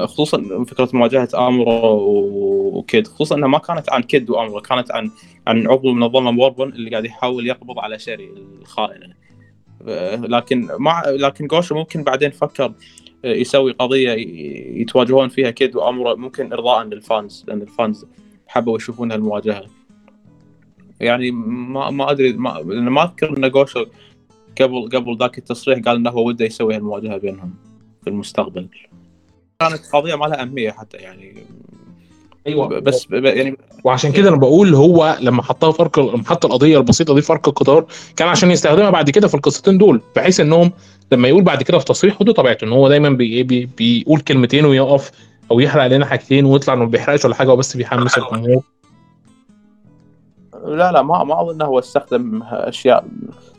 خصوصا فكرة مواجهة آمرو وكيد. خصوصا إنها ما كانت عن كيد وآمرو كانت عن عن عضو منظمه بوربون اللي قاعد يحاول يقبض على شيري الخائنة. آه، لكن مع لكن جوشو ممكن بعدين فكر آه، يسوي قضية يتواجهون فيها كيد وآمرو. ممكن ارضاء لل fans لأن ال fans حبوا يشوفون هالمواجهة. يعني ما ما أدري ما ما أذكر إن جوشو قبل قبل ذاك التصريح قال إنه هو وده يسوي هالمواجهة بينهم في المستقبل. كانت قضية ما لها أهمية حتى يعني. أيوه. بس يعني وعشان كده أنا بقول هو لما حطها ارك لما حط القضية البسيطة دي أرك القطار كان عشان يستخدمها بعد كده في القصتين دول بحيث إنهم لما يقول بعد كده في تصريح ودي طبيعته إن هو دايما بي بي بيقول كلمتين ويقف أو يحرق علينا حاجتين ويطلع إنه ما بيحرقش ولا حاجة وبس بيحمس الجمهور لا لا ما ما أظن هو استخدم أشياء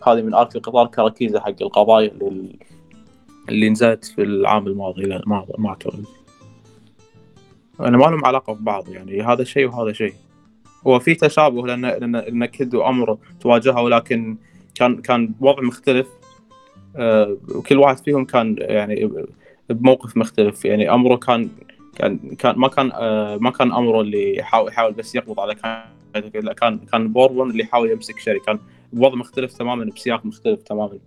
هذه من أرك القطار كركيزه حق القضايا اللي, اللي نزلت في العام الماضي لا ما ما أعتقد. أنا ما لهم علاقة ببعض يعني هذا شيء وهذا شيء. هو في تشابه لأن لأن لأن كيد وامر تواجهوا ولكن كان كان بوضع مختلف. آه، وكل واحد فيهم كان يعني بموقف مختلف. يعني أمره كان كان كان ما كان آه، ما كان أمره اللي يحاول يحاول بس يقبض على كان لا كان كان بوربون اللي يحاول يمسك شيري. كان بوضع مختلف تماما بسياق مختلف تماما.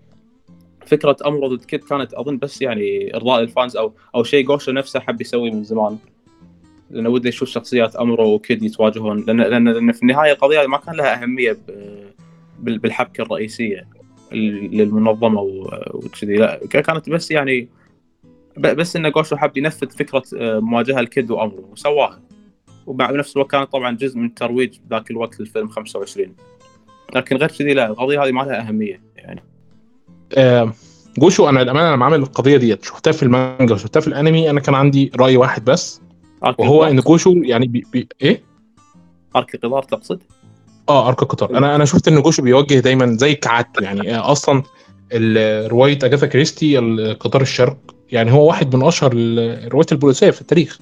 فكرة امره ضد كيد كانت أظن بس يعني إرضاء ال fans أو أو شيء جوشو نفسه حب يسويه من زمان. لأنه وده يشوف شخصيات أمره وكيد يتواجهون. لأن لأن, لأن في النهاية القضية ما كان لها أهمية بالحبكة الرئيسية ال- للمنظمة وكذي. لا كانت بس يعني بس ان جوشو حب ينفذ فكرة آه، مواجهة الكيد وأمره. وسواها. ومع بنفس الوقت كانت طبعا جزء من ترويج ذاك الوقت للفيلم 25 لكن غير كذي لا القضية هذه ما لها أهمية يعني. آه، جوشو أنا للامانه لما عامل القضية ديت شفتها في المانجا وشفتها في الأنمي أنا كان عندي رأي واحد بس. وهو إن جوشو يعني بي بي إيه؟ arc القطار تقصد؟ آه arc القطار أنا أنا شفت إن جوشو بيوجه دايما زي كعادته يعني آه، أصلا رواية اجاثا كريستي القطار الشرق يعني هو واحد من أشهر ال- الروايات البوليسية في التاريخ.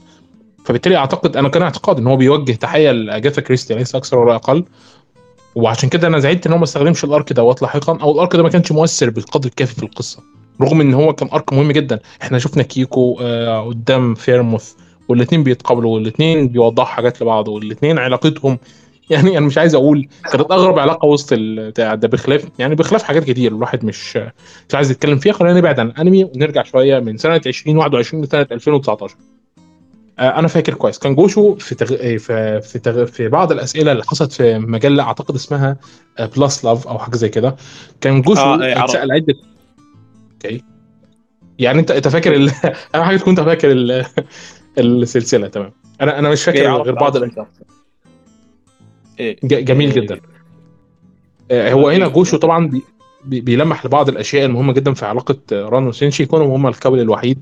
فبالتالي أعتقد أنا كان اعتقاد إن هو بيوجه تحية لأجاثا كريستي ليس أكثر ولا أقل. وعشان كده أنا زعلت إن هو ما استخدمش ال arc دوت لاحقا أو ال arc ده ما كانش مؤثر بالقدر الكافي في القصة. رغم إن هو كان arc مهم جدا. إحنا شفنا كيكو آه قدام فيرموث والاثنين بيتقابلوا والاثنين بيوضحوا حاجات لبعض والاثنين علاقتهم يعني أنا مش عايز أقول كانت أغرب علاقة وسط ده بخلاف يعني بخلاف حاجات كتير الواحد مش مش عايز يتكلم فيها. خلينا نبعد عن الأنمي ونرجع شوية من سنة 2021 لسنة 2019 آه، أنا فاكر كويس كان جوشو في تغ... آه، في في, تغ... في بعض الأسئلة اللي حصلت في مجلة أعتقد اسمها بلس لاف أو حاجة زي كده كان جوشو آه، إيه،. اتسأل عده okay يعني أنت أنت فاكر ال... أهم حاجة تكون أنت فاكر ال... السلسلة تمام أنا أنا مش فاكر إيه، غير بعض عرفت. ال... إيه ج- جميل إيه. جدا آه، هو هنا إيه. جوشو طبعا بي... بي- بيلمح لبعض الأشياء المهمة جدا في علاقة آه، ران وسينشي كونهم هم ال couple الوحيد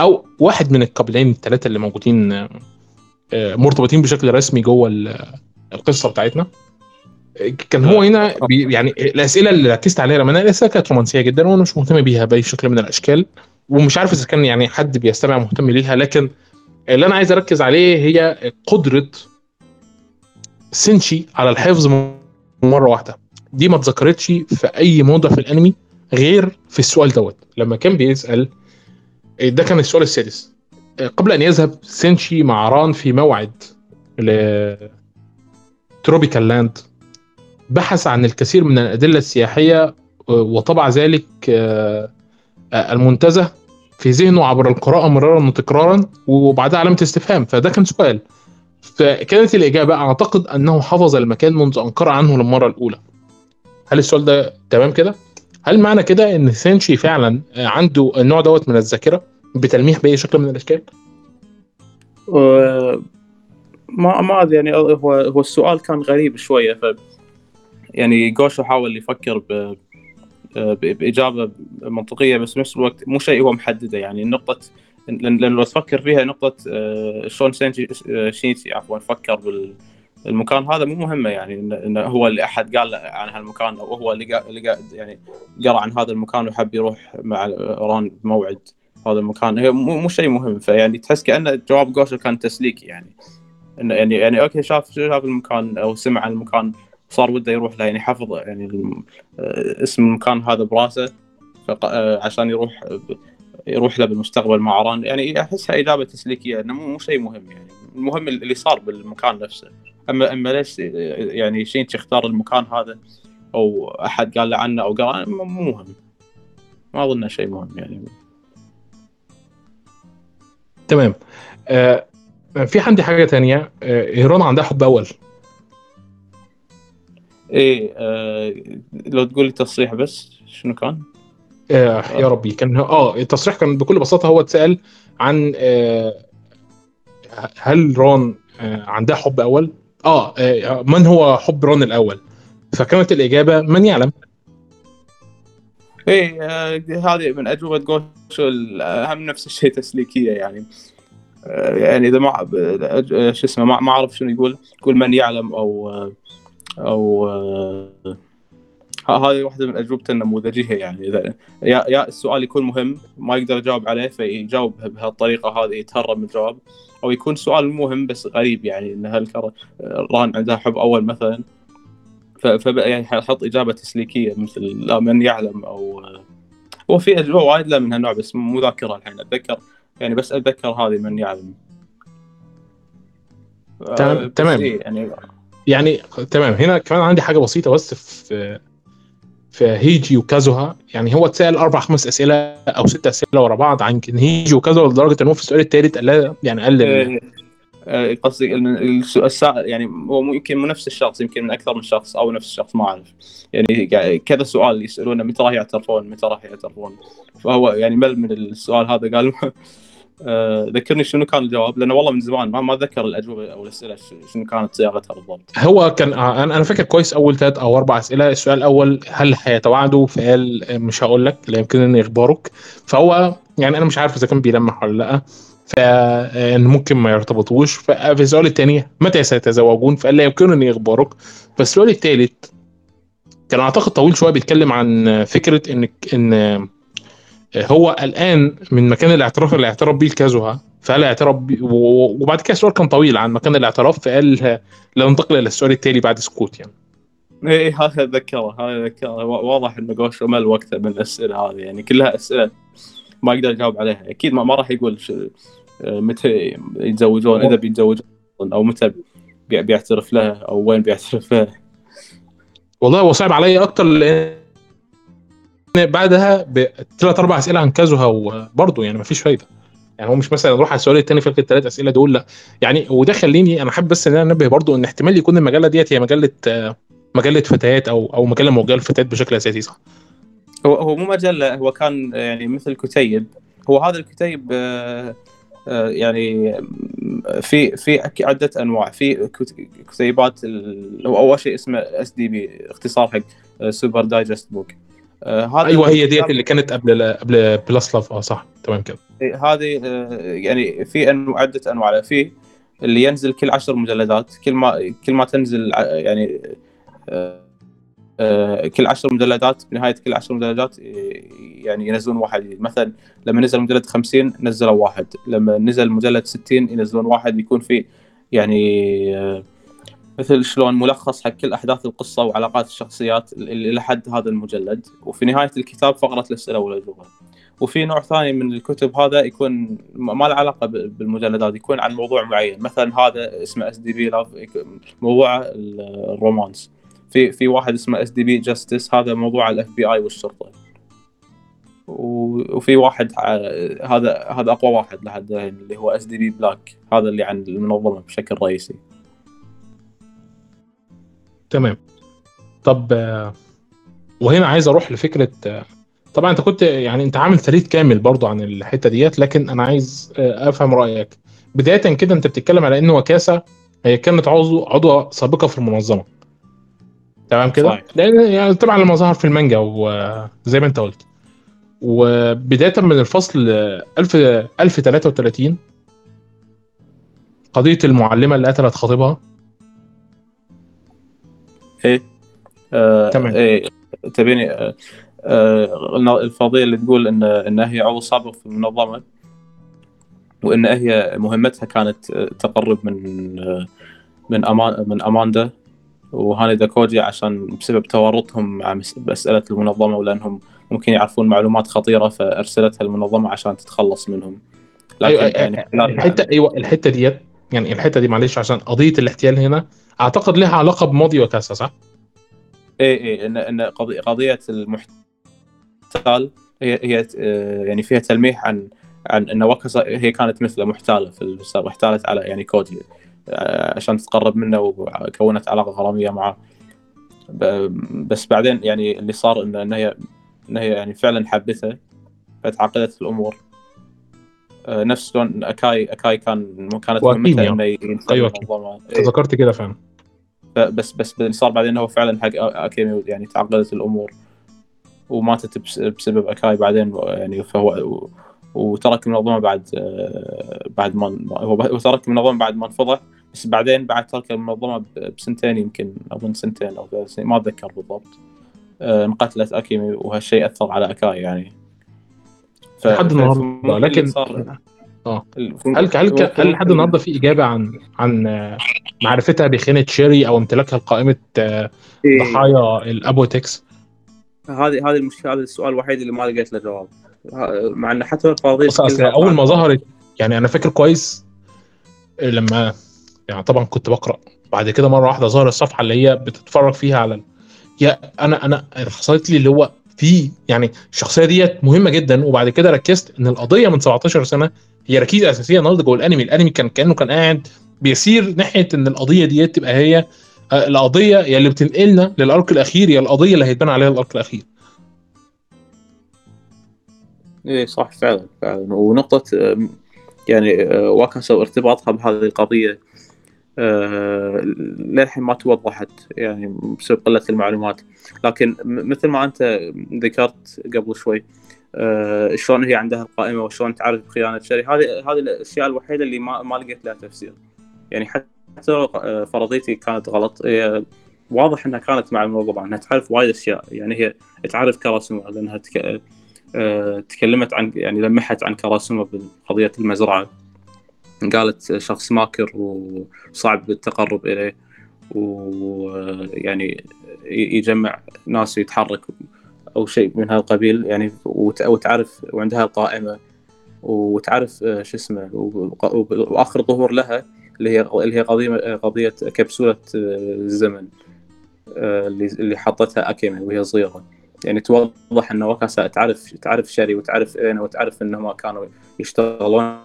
أو واحد من الكابلين الثلاثه اللي موجودين آه، آه، مرتبطين بشكل رسمي جوه ال- القصة بتاعتنا. آه، كان هو هنا يعني الأسئلة اللي ركزت عليها لما أنا الاسئله كانت رومانسية جدا وأنا مش مهتم بيها باي شكل من الأشكال ومش عارف إذا كان يعني حد بيستمع مهتم ليها لكن اللي أنا عايز أركز عليه هي قدرة سينشي على الحفظ مرة واحدة. دي ما اتذكرتش في أي موضع في الأنمي غير في السؤال دوت. لما كان بيسأل ده كان السؤال السادس. قبل أن يذهب سينشي مع ران في موعد ل Tropical Land بحث عن الكثير من الأدلة السياحية وطبع ذلك آه، آه، المنتزه في ذهنه عبر القراءة مرارا وتكرارا وبعدها علامة استفهام. فده كان سؤال. فكانت الإجابة أعتقد أنه حفظ المكان منذ أن قرأ عنه للمرة الأولى. هل السؤال ده تمام كده؟ هل معنى كده إن سينشي فعلا عنده النوع دوت من الذاكرة بتلميح بأي شكل من الأشكال؟ و- ما ما يعني هو هو السؤال كان غريب شوية ف يعني جوشو حاول يفكر ب بإجابة منطقية بس بنفس الوقت مو شيء هو محدده. يعني نقطه لأن لو تفكر فيها نقطة شلون سينشي شينشي عفوا فكر بالمكان هذا مو مهمة يعني انه هو اللي أحد قال عن هالمكان أو هو اللي اللي يعني قرأ عن هذا المكان وحب يروح مع ران بموعد هذا المكان. هي مو, مو شيء مهم. فيعني تحس كأنه جواب جوشو كان تسليكي يعني. انه يعني يعني okay شاف شاف المكان أو سمع عن المكان صار وده يروح له يعني حفظ يعني اسم المكان هذا براسه عشان يروح يروح له بالمستقبل مع ران. يعني أحسها إجابة تسليكية إنه مو شيء مهم يعني. المهم اللي صار بالمكان نفسه. اما أما ليش يعني شينشي اختار المكان هذا؟ أو أحد قال له عنه أو قال مو مهم. ما أظنه شيء مهم يعني. تمام. آه في عندي حاجة تانية آه ايران عندها حب أول. إيه آه لو تقول لي تصريح بس شنو كان؟ آه يا ربي كان آه التصريح كان بكل بساطة هو اتسال عن آه هل رون آه عندها حب أول؟ آه, آه من هو حب رون الأول؟ فكانت الإجابة من يعلم. إيه آه هذه من أجوبة جوشو اهم نفس الشيء تسليكية يعني. آه يعني إذا ما شو اسمه ما أعرف شنو يقول يقول من يعلم أو آه أو هذه واحدة من اجوبته النموذجية يعني. إذا يا السؤال يكون مهم ما يقدر يجاوب عليه فيجاوب بهالطريقة هذه يتهرب من الجواب. أو يكون سؤال مهم بس غريب يعني إن هل ران عندها حب أول مثلا؟ فبقى يعني حط إجابة تسليكية مثل لا من يعلم أو هو في اجوبه وايد لا من هالنوع بس مو ذاكرها الحين أتذكر يعني بس أتذكر هذه من يعلم. تمام تمام. إيه يعني يعني تمام هنا كمان عندي حاجة بسيطة بس في في هيجي وكازوها يعني هو اتسأل أربع خمس أسئلة أو ست أسئلة ورا بعض عن هيجي وكازوها لدرجة إن هو في السؤال الثالث قال يعني قال قصدي السؤال يعني هو يمكن مو نفس الشخص يمكن من أكثر من شخص أو نفس الشخص ما أعرف. يعني كذا سؤال يسألونه متى راح يعترفون؟ متى راح يعترفون؟ فهو يعني مل من السؤال هذا قال آه ذكرني شنو كان الجواب لأنه والله من زمان ما ما أتذكر الأجوبة أو الأسئلة شنو كانت صياغتها بالضبط. هو كان أنا أنا فاكر كويس أول ثلاث أو أربع أسئلة، السؤال الأول هل هيتواعدوا؟ فقال مش هقول لك لا يمكنني أخبارك، فهو يعني أنا مش عارف إذا كان بيلمح ولا لأ فان ممكن ما يرتبطوش ففي السؤال الثاني متى سيتزوجون؟ فقال لا يمكنني أخبارك، فالسؤال الثالث كان أعتقد طويل شوية بيتكلم عن فكرة ان إن هو الآن من مكان الاعتراف اللي اعترف بيه الكازوها فهل اعترف بي وبعد كده السؤال كان طويل عن مكان الاعتراف فقال لا ننتقل إلى السؤال التالي بعد سكوت يعني. إيه هذا اتذكره هذا اتذكره. واضح انه جوش مل وقته من الأسئلة هذه يعني كلها أسئلة ما يقدر يجاوب عليها. أكيد ما, ما راح يقول متى يتزوجون إذا بيتزوجون أو متى بيعترف لها أو وين بيعترف لها والله هو صعب علي أكتر لأن بعدها بثلاث أربع أسئلة عن كازوها وبرضه يعني مفيش فايدة. يعني هو مش مثلا نروح على السؤال الثاني في الثلاث أسئلة دول لا. يعني وده خليني أنا حابب بس إن أنا أنبه برضه إن احتمال يكون المجلة ديت هي مجلة مجلة فتيات أو أو مجلة موجهة للفتيات بشكل أساسي صح؟ هو هو مو مجلة هو كان يعني مثل كتيب. هو هذا الكتيب يعني في في عدة أنواع. في كتيبات أول شيء اسمه SDB اختصار حق Super Digest Book هذا أيوه هي ديت اللي كانت قبل قبل Plus Love آه صح تمام كده. هذه يعني في أنو عدة أنواع. في اللي ينزل كل عشر مجلدات. كل ما كل ما تنزل يعني كل عشر مجلدات بنهايه كل عشر مجلدات يعني ينزلون واحد. جديد مثلا لما نزل مجلد 50 نزلوا واحد. لما نزل مجلد 60 ينزلون واحد. يكون فيه يعني مثل شلون ملخص حق كل أحداث القصة وعلاقات الشخصيات إلى حد هذا المجلد. وفي نهاية الكتاب فقره الاسئله والاجوبه وفي نوع ثاني من الكتب هذا يكون ما له علاقة بالمجلدات يكون عن موضوع معين. مثلا هذا اسمه SDB Love موضوع ال romance. في في واحد اسمه SDB Justice هذا موضوع ال FBI والشرطة. وفي واحد هذا هذا أقوى واحد لحد اللي هو SDB Black هذا اللي عن المنظمه بشكل رئيسي. تمام. طب وهنا عايز أروح لفكرة طبعا أنت كنت يعني أنت عامل thread كامل برضو عن الحتة ديت لكن أنا عايز أفهم رأيك. بداية كده أنت بتتكلم على ان وكاسة هي كانت عضو عضوة سابقة في المنظمة. تمام كده. لأن يعني طبعا لما ظهر في المانجا وزي ما أنت قلت. وبداية من الفصل 1000 1033 قضية المعلمة اللي قتلت خطيبها. إيه آه تمام. إيه تبيني آه آه الفرضيه اللي تقول إن إن هي عضو سابق في المنظمة وإن هي مهمتها كانت آه، تقرب من آه، من أمان من أماندا وهاني داكوجي عشان بسبب تورطهم مع مسألة المنظمة ولأنهم ممكن يعرفون معلومات خطيرة فأرسلتها المنظمة عشان تتخلص منهم لكن أيوة، يعني خلال- الحتة أيوه الحتة ديت يعني الحتة دي معلش عشان قضية الاحتيال هنا. أعتقد لها علاقة بماضي وكاسا صح؟ اي اي إن إن قضية المحتال هي هي آه، يعني فيها تلميح عن عن إن واكاسا هي كانت مثله محتالة في السابق احتالت على يعني كوجي آه، عشان تتقرب منه وكونت علاقة غرامية معه. بس بعدين يعني اللي صار إن هي إن هي يعني فعلا حبته فتعقدت الأمور. نفس شلون اكاي أكاي كان كانت مهمته. إنه. المنظمه إيه. تذكرت كده فعلا بس بس صار بعدين هو فعلا حق اكيمي يعني تعقدت الأمور وماتت بس- بسبب أكاي بعدين يعني فهو وترك المنظمه بعد آه، بعد ما هو ترك المنظمه بعد ما انفضح بس بعدين بعد ترك المنظمه بسنتين يمكن أظن سنتين أو ثلاث سنين ما أتذكر بالضبط آه، انقتلت اكيمي وهالشيء أثر على أكاي يعني لحد النهارده. لكن آه. هل هل هل لحد النهارده في إجابة عن عن آه، معرفتها بخيانه شيري أو امتلاكها لقائمة آه، إيه. ضحايا الابوتكس هذه هذه المشكلة هذا السؤال الوحيد اللي ما لقيت له جواب. مع إن حتى القضية أول ما ظهرت يعني أنا فاكر كويس لما يعني طبعا كنت بقرأ. بعد كده مرة واحدة ظهر الصفحه اللي هي بتتفرج فيها على يا أنا أنا حصلت لي اللي هو في يعني الشخصية ديت مهمة جدا. وبعد كده ركزت إن القضية من 17 سنة هي ركيزة أساسية النهارده جوه الأنمي. الأنمي كان كأنه كان قاعد بيسير ناحية إن القضية ديت تبقى هي آه، القضية يا اللي بتنقلنا للأرك الأخير يا القضية اللي هيتبنى عليها الأرك الأخير. إيه صح فعلا فعلا. ونقطة يعني أه، واكاسا وارتباطها بهذه القضية للحين ما توضحت يعني بسبب قلة المعلومات. لكن مثل ما أنت ذكرت قبل شوي أه، شلون هي عندها القائمة وشلون تعرف خيانة شري هذه هذه الأشياء الوحيدة اللي ما ما لقيت لها تفسير. يعني حتى أه، فرضيتي كانت غلط. واضح إنها كانت مع المنظمه انها تعرف وايد أشياء. يعني هي تعرف كراسمها لأنها تك... آه، تكلمت عن يعني لمحت عن كراسمه بقضية المزرعة. قالت شخص ماكر وصعب التقرب إليه ويعني يجمع ناس ويتحرك أو شيء من هذا القبيل يعني وت- وتعرف وعندها القائمة وتعرف آه، شو اسمه وآخر ظهور لها اللي هي اللي هي قضية قضية كبسولة آه، الزمن آه، اللي حطتها اكيمي وهي صغيرة. يعني توضح إن وكاسا تعرف تعرف شري وتعرف إينا وتعرف إنهم كانوا يشتغلون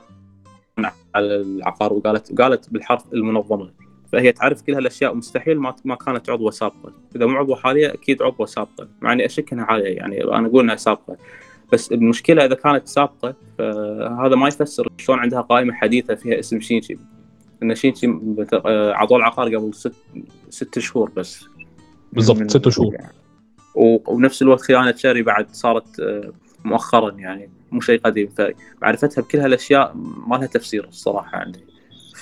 على العقار وقالت وقالت بالحرف المنظمة. فهي تعرف كل هالأشياء ومستحيل ما ما كانت عضوة سابقة. إذا مو عضوة حالية أكيد عضوة سابقة. مع إني أشك إنها حالية يعني أنا أقول إنها سابقة. بس المشكلة إذا كانت سابقة فهذا ما يفسر شلون عندها قائمة حديثة فيها اسم شينشي. إن شينشي آه، عضو العقار قبل ست ست شهور بس. بالضبط ست شهور. و- وبنفس الوقت خيانة شاري بعد صارت آه، مؤخرا يعني. مو شيء قديم. فمعرفتها بكل هالأشياء ما لها تفسير الصراحة عندي.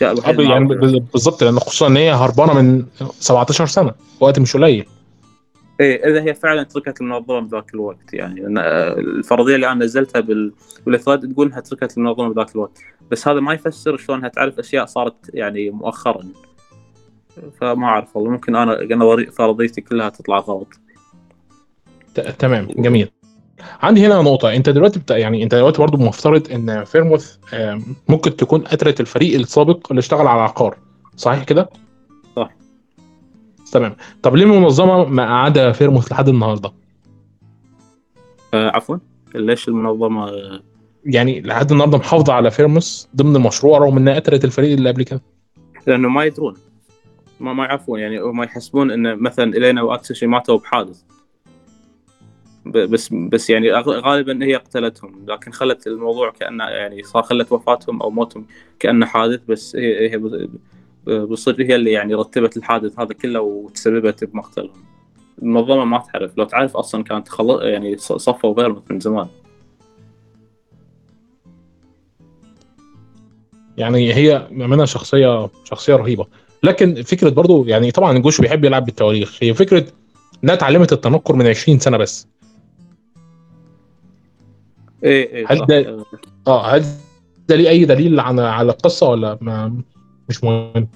يعني اللي ب- ب- بالظبط لأن خصوصا ان هي هربانة من 17 سنة وقت مش قليل. إيه إذا هي فعلا تركت المنظمة بذاك الوقت يعني. الفرضية اللي أنا نزلتها بال بالاثراد تقول إنها تركت المنظمة بذاك الوقت. بس هذا ما يفسر شلونها تعرف أشياء صارت يعني مؤخرا. فما أعرف والله ممكن أنا فرضيتي كلها تطلع غلط. تمام جميل. عندي هنا نقطة. أنت دلوقتي بتا... يعني أنت دلوقتي برضه مفترض إن فيرموث آم، ممكن تكون قتلت الفريق السابق اللي اشتغل على العقار صحيح كده؟ صح. تمام. طب ليه المنظمة ما قاعدة فيرموث لحد النهاردة؟ آه عفوا. ليش المنظمة آه، يعني لحد النهاردة محافظة على فيرموث ضمن المشروع رغم إنها قتلت الفريق اللي قبل كده؟ لأنه ما يدرون. ما ما يعرفون. يعني هم يحسبون إن مثلا إلينا وأكسشي ماتوا بحادث. بس بس يعني غالبا هي قتلتهم لكن خلت الموضوع كأنه يعني صار خلت وفاتهم أو موتهم كأنه حادث بس هي هي ب- ب- بالصدق هي اللي يعني رتبت الحادث هذا كله وتسببت بمقتلهم. المنظمة ما تعرف لو تعرف أصلا كانت خلص يعني صفوا فيرموث من زمان. يعني هي بامانه شخصية شخصية رهيبة. لكن فكرة برضو يعني طبعا الجوش بيحب يلعب بالتواريخ. هي فكرة إنها اتعلمت التنكر من 20 سنة بس. إيه إيه هل. ده- آه هل ده ليه أي دليل على على القصة ولا ما مش مهم؟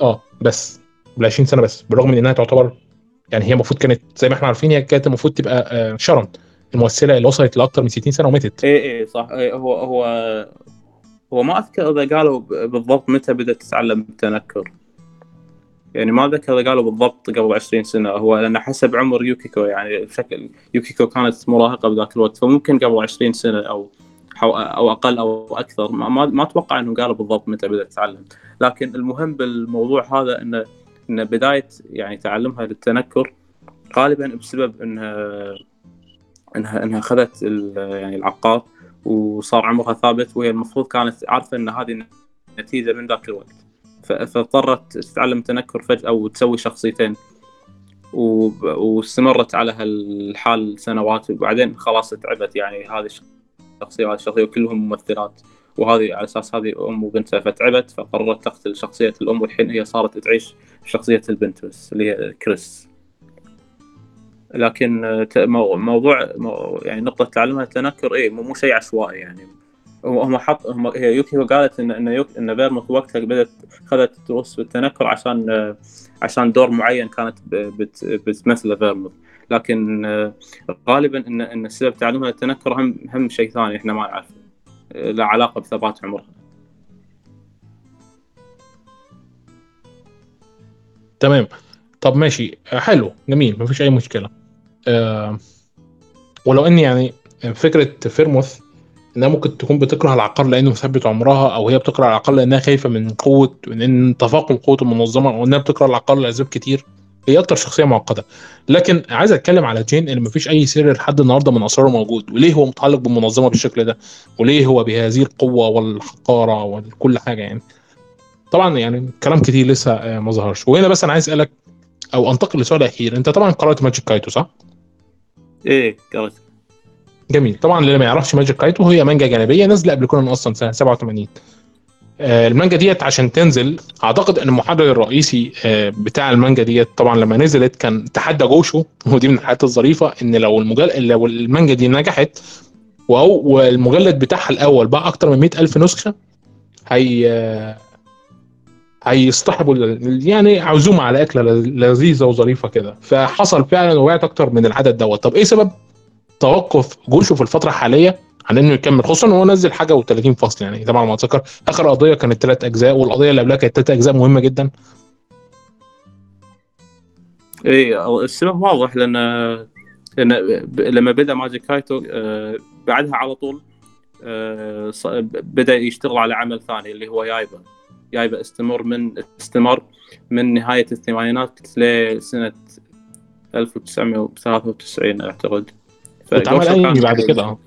آه بس بال 20 سنة بس بالرغم من إنها تعتبر يعني هي المفروض كانت زي ما إحنا عارفين هي كانت المفروض تبقى آه، شرن. الممثلة اللي وصلت لاكثر من 60 سنة وماتت. إيه إيه صح. إيه هو هو هو ما أذكر إذا قالوا ب- بالضبط متى بدأت تتعلم التنكر. يعني ما ذكر إذا قالوا بالضبط قبل 20 سنة هو لأن حسب عمر يوكيكو يعني بشكل يوكيكو كانت مراهقة بذاك الوقت فممكن قبل 20 سنة أو أو أقل أو أكثر ما, ما, أتوقع إنهم قالوا بالضبط متى بدأت تتعلم. لكن المهم بالموضوع هذا انه إن بداية يعني تعلمها للتنكر غالبا بسبب انها انها إنها أخذت يعني العقار وصار عمرها ثابت وهي المفروض كانت عارفة إن هذه النتيجه من ذاك الوقت. فاضطرت تتعلم التنكر فجأة وتسوي شخصيتين. وب- واستمرت على هالحال سنوات وبعدين خلاص تعبت يعني هذه الشخصية وهذه الشخصية وكلهم ممثلات وهذه على أساس هذه أم وبنتها فتعبت فقررت تقتل شخصية الأم والحين هي صارت تعيش شخصية البنت بس اللي هي كريس. لكن موضوع مو- يعني نقطة تعلمها التنكر مو مو شيء عشوائي يعني. هم حط هم هي يوكيكو قالت ان إن يوك إن فيرموث وقتها بدات اخذت دروس في التنكر عشان آه، عشان دور معين كانت بت بتمثله فيرموث. لكن آه، غالبا ان إن سبب تعلمها التنكر هم هم شيء ثاني إحنا ما نعرفه. آه، له علاقة بثبات عمرها. تمام. طب ماشي. حلو. جميل. مفيش أي مشكلة. آه ولو إن يعني فكرة فيرموث إنها ممكن تكون بتكره العقار لأنه مثبت عمرها أو هي بتكره العقار لأنها خايفة من قوة من تفاقم قوة المنظمة أو إنها بتكره العقار لأسباب كتير. هي أكتر شخصية معقدة. لكن عايز أتكلم على جين اللي مفيش أي سر لحد النهارده من أسراره موجود. وليه هو متعلق بالمنظمة بالشكل ده؟ وليه هو بهذه القوة والحقارة وكل حاجة يعني؟ طبعا يعني كلام كتير لسه آه، ما ظهرش. وهنا بس أنا عايز أسألك أو أنتقل لسؤال أخير. أنت طبعا قرأت Magic Kaito صح؟ إيه قريت جميل. طبعا اللي ما يعرفش Magic Kaito هي مانجا جانبية نازلة قبل كونان أصلا سنة 87 آه، المانجا ديت عشان تنزل أعتقد إن المحرر الرئيسي آه، بتاع المانجا ديت طبعا لما نزلت كان تحدى جوشو ودي من الحاجات الظريفة إن لو المجل... لو المانجا دي نجحت والمجلد بتاعها الأول باع أكتر من 100 ألف نسخة هي آه، هيصطحبوا يعني عزومة على أكلة لذ- لذيذة وظريفة كده. فحصل فعلا وبعت أكتر من العدد دوت. طب إيه سبب؟ توقف جوشو في الفترة الحالية عن إنه يكمل خصوصا إن هو نزل حاجة و30 فصل يعني طبعا ما أتذكر. آخر قضية كانت ثلاث أجزاء والقضية اللي قبلها كانت ثلاث أجزاء مهمة جدا. إيه السبب واضح لأن لما بدأ Magic Kaito آه، بعدها على طول آه، بدأ يشتغل على عمل ثاني اللي هو يايبا يايبا استمر من استمر من نهاية الثمانينات لسنة 1993 أعتقد. واتعمل كان- أنمي بعد كده. آه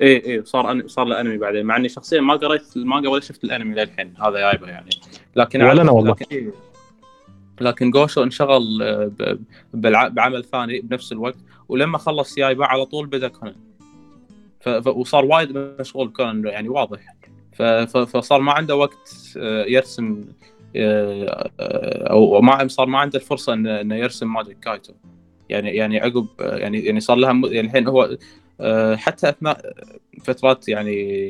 إيه إيه صار أن... صار له أنمي بعدين مع إني شخصيا ما قريت المانجا ولا شفت الأنمي للحين هذا يايبا يعني. لكن ولا أعرف- والله. لكن, إيه. لكن جوشو انشغل ب... بالع... بعمل ثاني بنفس الوقت ولما خلص يايبا على طول بدأ كونان. ف... ف... وصار وايد مشغول كونان يعني واضح. ف... ف... فصار ما عنده وقت آه، يرسم آه، آه، أو ما صار ما عنده الفرصة انه يرسم Magic Kaito. يعني يعني عقب يعني يعني صار لها يعني الحين هو آه، حتى أثناء فترات يعني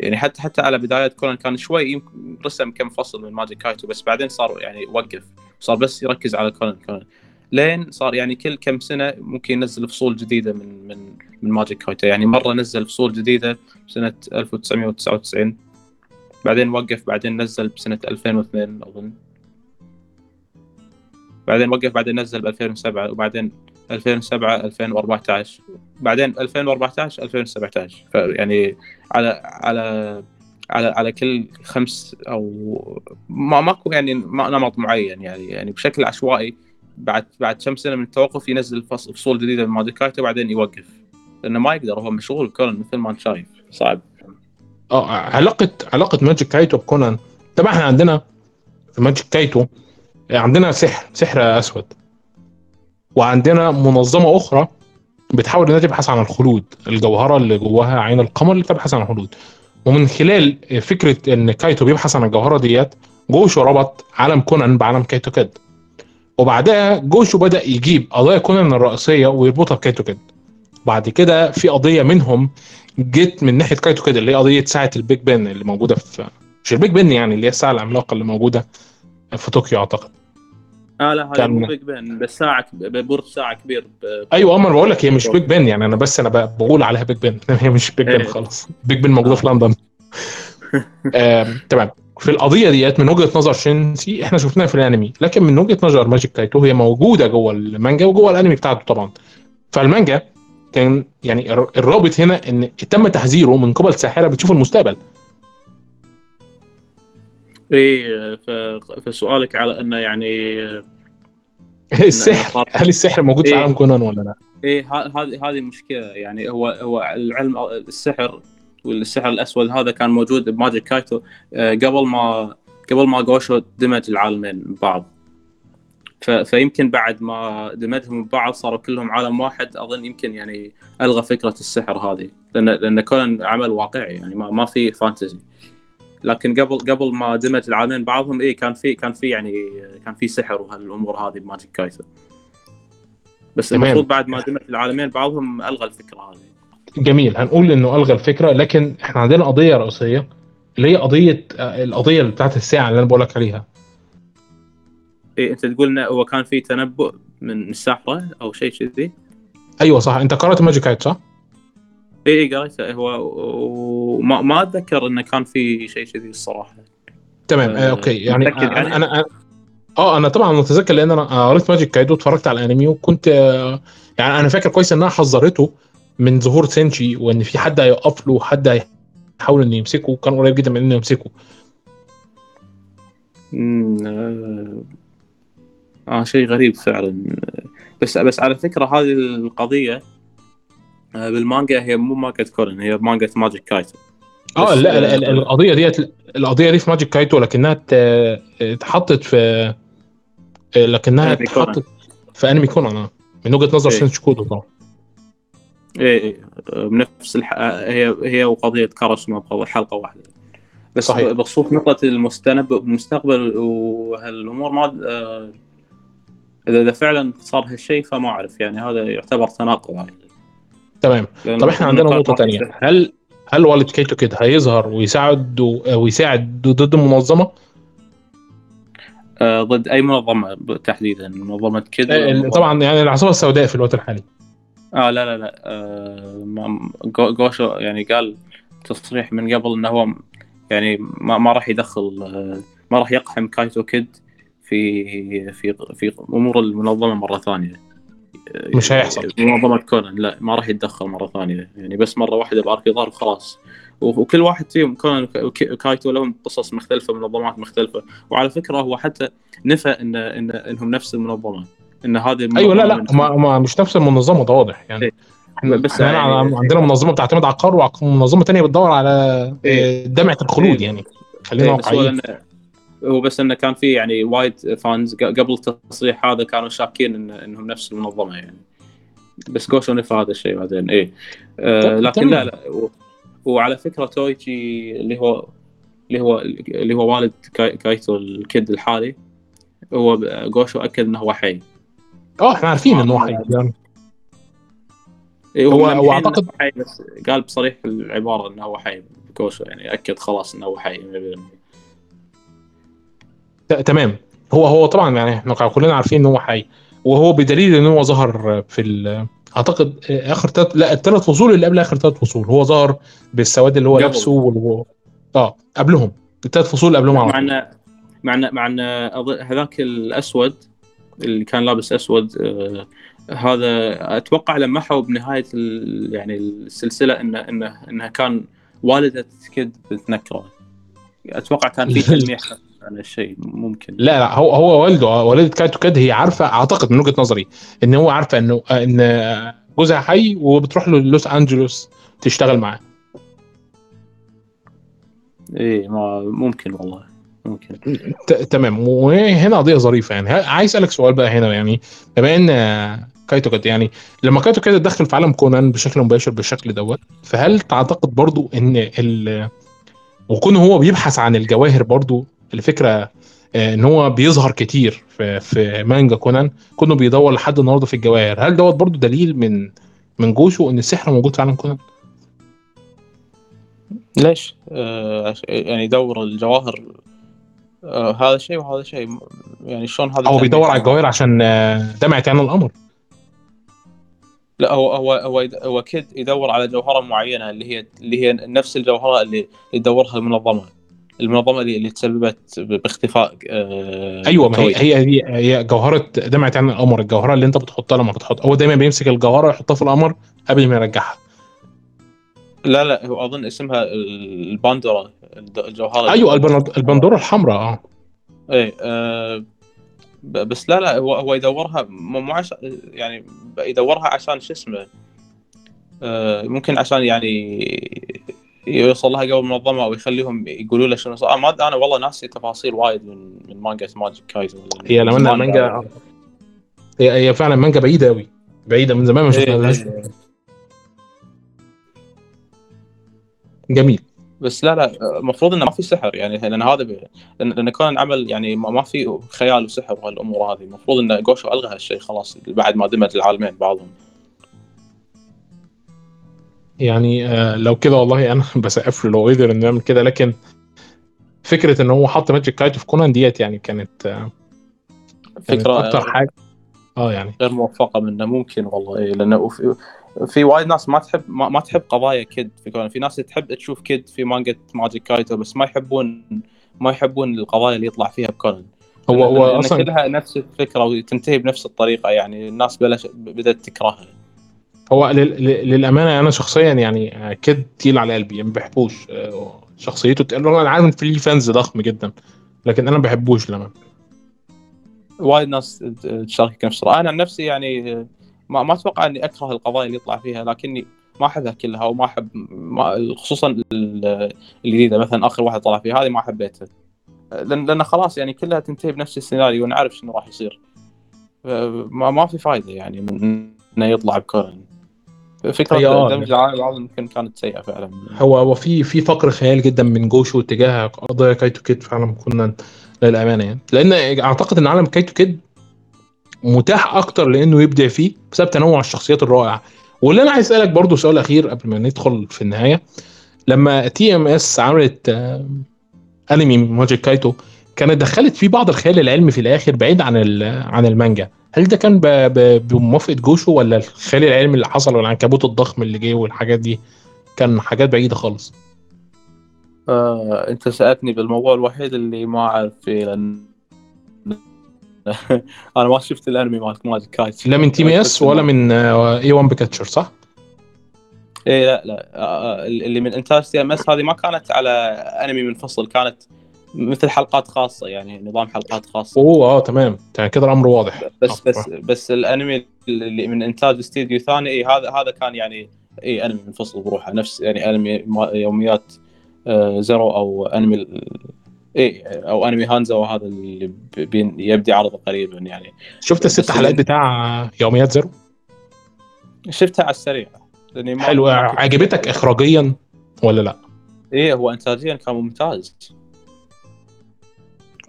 يعني حتى حتى على بدايات كونان كان شوي يمكن رسم كم فصل من Magic Kaito بس بعدين صار يعني وقف صار بس يركز على كونان كونان لين صار يعني كل كم سنة ممكن ينزل فصول جديدة من من من Magic Kaito. يعني مرة نزل فصول جديدة سنه 1999 بعدين وقف بعدين نزل بسنة 2002 أظن. بعدين وقف بعدين نزل ب 2007 وبعدين 2007 2014 بعدين 2014 2017 فيعني على على على على كل خمس أو ما ماكو يعني ما نمط معين يعني يعني بشكل عشوائي بعد بعد كم سنة من التوقف ينزل فص- فصول جديدة من ماديكايتو وبعدين يوقف. لأنه ما يقدر هو مشغول كونان مثل ما انت شايف. صعب. آه علاقة علاقة ماجيك كايتو بكونان. طبعا إحنا عندنا في ماجيك كايتو عندنا سحر سحر أسود. وعندنا منظمة أخرى بتحاول إنها تبحث عن الخلود. الجوهرة اللي جواها عين القمر اللي بتبحث عن الخلود. ومن خلال فكرة إن كايتو بيبحث عن الجوهرة ديت جوشو ربط عالم كونان بعالم كايتو كيد. وبعدها جوشو بدأ يجيب قضايا كونان الرئيسية ويربطها بكايتو كيد. بعد كده في قضية منهم جت من ناحية كايتو كيد اللي هي قضية ساعة البيج بن اللي موجودة في مش البيج بن يعني اللي هي الساعة العملاقة اللي موجودة. في طوكيو أعتقد. آه لا هذا كان- مو بيج بن بس ساعة برج ساعة كبير ب- أيوه أما بقول لك هي مش بيج بن يعني أنا بس أنا بقول عليها بيج بن هي مش بيج بن إيه. خالص. بيج بن موجودة في لندن. آم، تمام. في القضية ديت من وجهة نظر شينتشي إحنا شفناها في الأنمي لكن من وجهة نظر ماجيك كايتو هي موجودة جوه المانجا وجوه الأنمي بتاعته طبعا. فالمانجا كان يعني الر- الرابط هنا إن تم تحذيره من قبل ساحرة بتشوف المستقبل. اي ف- فسؤالك على إنه يعني السحر. هل السحر موجود في إيه. عالم كونان ولا لا؟ إيه هذه هذه مشكلة. يعني هو هو العلم السحر والسحر الأسود هذا كان موجود بماجيك كايتو آه، قبل ما قبل ما جوشو دمج العالمين ببعض فيمكن بعد ما دمجهم ببعض صاروا كلهم عالم واحد. أظن يمكن يعني ألغى فكرة السحر هذه. لأن لأن كونان عمل واقعي يعني ما, ما في فانتزي لكن قبل قبل ما دمج العالمين بعضهم إيه كان في كان في يعني كان في سحر وهالأمور هذه بماجيك كايتو بس. المفروض بعد ما دمج العالمين بعضهم ألغى الفكرة هذه. جميل. هنقول إنه ألغى الفكرة لكن إحنا عندنا قضية رئيسية اللي هي قضية آه، القضية اللي بتاعت الساعة اللي أنا بقول لك عليها. إيه أنت تقول إنه هو كان في تنبؤ من الساحرة أو شيء كذي أيوه صح. أنت قرأت ماجيك كايتو صح؟ اي اي قريته. هو وما ما أتذكر إنه كان في شيء كذي الصراحة. تمام آه آه، okay. يعني أنا يعني؟ أنا أنا- آه أنا طبعا متذكر لأن أنا قريت ماجيك كايتو اتفرجت على الأنمي وكنت آه، يعني أنا فاكر كويس إنها حذرته من ظهور شينتشي وإن في حد هيقف له وحد هيحاول إنه يمسكه كان قريب جدا من إنه يمسكه. آه, آه شيء غريب فعلا. بس بس على فكرة هذه القضية آه، بالمانجا هي مو مانجا كونان هي مانجا ماجيك كايتو آه لا ال- ال- آه، القضية ديت القضية دي في ماجيك كايتو لكنها اتحطت في آه، لكنها. اتحطت في أنمي كونان آه، من وجهة نظر إيه. شينتشي كودو طبعا اي اي بنفس الح... هي هي وقضية كاراسما بحلقه واحدة بس صحيح. بخصوص نقطة التنبؤ بالمستقبل وهالأمور ما آه، إذا إذا فعلا صار هالشيء فما أعرف يعني هذا يعتبر تناقض يعني تمام. طب إحنا عندنا نقطة سحر. هل هل والد كايتو كيد هيظهر ويساعد ويساعد ضد المنظمة؟ آه، ضد أي منظمة تحديدا؟ منظمة كيد آه، طبعا يعني العصابه السوداء في الوقت الحالي. آه لا لا لا. آه جوشو يعني قال تصريح من قبل إنه هو يعني ما, ما راح يدخل آه ما راح يقحم كايتو كيد في في في أمور المنظمة مرة ثانية. آه، مش هيحصل. منظمه كونان لا ما راح يتدخل مرة ثانية يعني بس مرة واحدة بأرك يظهر وخلاص وكل واحد فيهم كونان وك- وك- وكايتو لهم قصص مختلفة منظمات مختلفة وعلى فكرة هو حتى نفى ان ان إنهم نفس المنظمة إن هذه أيوه لا لا ما مش نفس المنظمة ده واضح يعني إيه. بس إحنا يعني- عندنا منظمة بتعتمد على القار ومنظمة تانية بتدور على إيه. آه، دمعه الخلود إيه. يعني خلينا إيه، واقعيين هو بس إنه كان في يعني وايد فانز قبل التصريح هذا كانوا شاكين إن إنهم نفس المنظمة يعني. بس جوشو نفى هذا الشيء بعدين إيه. آه طب لكن. لا لا و- وعلى فكرة تويتشي اللي هو اللي هو اللي هو والد كاي- كايتو الكيد الحالي هو جوشو اكد إنه هو حي. آه إحنا عارفين إنه واحد يعني هو- هو إنه حي بس قال بصريح العبارة إنه هو حي. جوشو يعني أكد خلاص إنه هو حي. 100%. ت- تمام. هو هو طبعا يعني إحنا كلنا عارفين إن هو حي. وهو بدليل إن هو ظهر في أعتقد آخر تلت لا الثلاث فصول اللي قبل آخر ثلاث فصول. هو ظهر بالسواد اللي هو. لابسه واللي آه قبلهم. الثلاث فصول اللي قبلهم على مع طول. انه مع انه مع انه أظن هذاك الأسود اللي كان لابس أسود آه هذا أتوقع لمحوا بنهاية ال- يعني السلسلة انه إنه إنها كان والدة كيد بنت نكره أتوقع كان في تلميح. عن الشيء ممكن. لا لا هو هو والده والدة كايتو كيد هي عارفة أعتقد من وجهة نظري إن هو عارفة إنه إن جوزها حي وبتروح له لوس أنجلوس تشتغل معاه. اي ما ممكن والله ممكن. تمام. وهنا قضية ظريفة يعني. عايز أسألك سؤال بقى هنا يعني. بما إن كايتو كيد يعني لما كايتو كيد دخل في عالم كونان بشكل مباشر بالشكل دوت فهل تعتقد برضو إن ال وكونه هو بيبحث عن الجواهر برضو الفكرة آه، إن هو بيظهر كتير في في مانجا كونان. كونه بيدور لحد النهارده في الجواهر هل دوت برضو دليل من من جوشو إن السحر موجود في عالم كونان؟ ليش؟ آه يعني يدور الجواهر آه هذا شيء وهذا شيء. يعني شلون هذا كان بيدور على؟ الجواهر عشان آه، دمعة عين القمر لا هو هو هو هو كيد يدور على جوهرة معينة اللي هي اللي هي نفس الجوهرة اللي تدورها المنظمه المنظمة اللي, اللي تسببت باختفاء آه أيوه ما هي. هي هي, جوهرة دمعة عين القمر الجوهرة اللي أنت بتحطها لما بتحط هو دايما بيمسك الجوهرة يحطها في القمر قبل ما يرجعها. لا لا هو أظن اسمها الباندورا الجوهرة. أيوه البن- البندورة الحمراء آه. إيه آه بس لا لا هو هو يدورها مو عشان يعني يدورها عشان شو اسمه آه ممكن عشان يعني يوصل لها قبل المنظمه أو يخليهم يقولوا له شنو. صار ما أنا والله ناسي تفاصيل وايد من من مانجا ماجيك كايتو هي زمان المانجا قاعد. هي هي فعلا مانجا بعيدة قوي بعيدة من زمان ما إيه، شفناهاش إيه. جميل. بس لا لا المفروض إنه ما في سحر يعني لأن هذا ب... لأن كان عمل يعني ما في خيال وسحر وهالامور هذه. المفروض ان جوشو ألغى هالشيء خلاص بعد ما دمج العالمين بعضهم. يعني آه لو كده والله أنا بسقف له لو قدر إنه يعمل كده. لكن فكرة ان هو حط ماجيك كايتو في كونان ديت يعني كانت آه كانت فكرة أكتر حاجة. آه يعني. غير موفقة منه ممكن والله إيه لأنه في, في وايد ناس ما تحب ما, ما تحب قضايا كيد في كونان. في ناس تحب تشوف كيد في مانجا ماجيك كايتو بس ما يحبون ما يحبون القضايا اللي يطلع فيها بكونان. هو هو أصلا كلها نفس الفكرة وتنتهي بنفس الطريقة يعني الناس بلش بدأت تكرهها. هو لل- لل- للأمانة أنا شخصيا يعني آه، كيد تقيل على قلبي ما بحبوش آه، شخصيته تقيل أنا عارف إن في فانز ضخم جدا لكن أنا ما بحبوش لما وايد ناس تشاركك نفس الرأي أنا عن نفسي يعني ما, ما أتوقع إني أكره القضايا اللي يطلع فيها لكني ما احبها كلها وما أحب ما خصوصا ال- الجديدة مثلا آخر واحد طلع فيها هذه ما حبيتها لأن لأن خلاص يعني كلها تنتهي بنفس السيناريو ونعرف شنو راح يصير. ما, ما في فائده يعني من إنه يطلع بكونان فكرة آه. دمج العالم يمكن كانت سيئة فعلا. هو هو في في فقر خيال جدا من جوشو تجاه قضايا كايتو كيد فعلا كنا للأمانة يعني. لأن أعتقد إن عالم كايتو كيد متاح أكتر لأنه يبدع فيه بسبب تنوع الشخصيات الرائع واللي أنا عايز أسألك برضو سؤال أخير قبل ما ندخل في النهاية. لما TMS عملت انمي Magic Kaito كانت دخلت فيه بعض الخيال العلمي في الآخر بعيد عن عن المانجا. هل ده كان بموافقة جوشو ولا الخيال العلمي اللي حصل والعنكبوت الضخم اللي جه والحاجات دي كان حاجات بعيدة خالص؟ آه، أنت سألتني بالموضوع الوحيد اللي ما أعرف فيه لأن أنا ما شفت الأنمي مالت Magic Kaito لا من TMS ولا من A-1 Pictures صح؟ اي لا لا آه، اللي من انتاج TMS هذه ما كانت على أنمي منفصل كانت مثل حلقات خاصة يعني نظام حلقات خاصة. اوه آه تمام. يعني كده الأمر واضح. بس بس بس الأنمي اللي من إنتاج استديو ثاني اي هذا هذا كان يعني اي أنمي منفصل بروحه. نفس يعني أنمي يوميات آه، زيرو أو أنمي ال- اي أو أنمي هانزا وهذا اللي بين- يبدي عرضه قريبا يعني. شفت الست حلقات بتاع يوميات زيرو؟ شفتها على السريع. لأني حلو. عجبتك اخراجيا ولا لا؟ إيه هو انتاجيا كان ممتاز.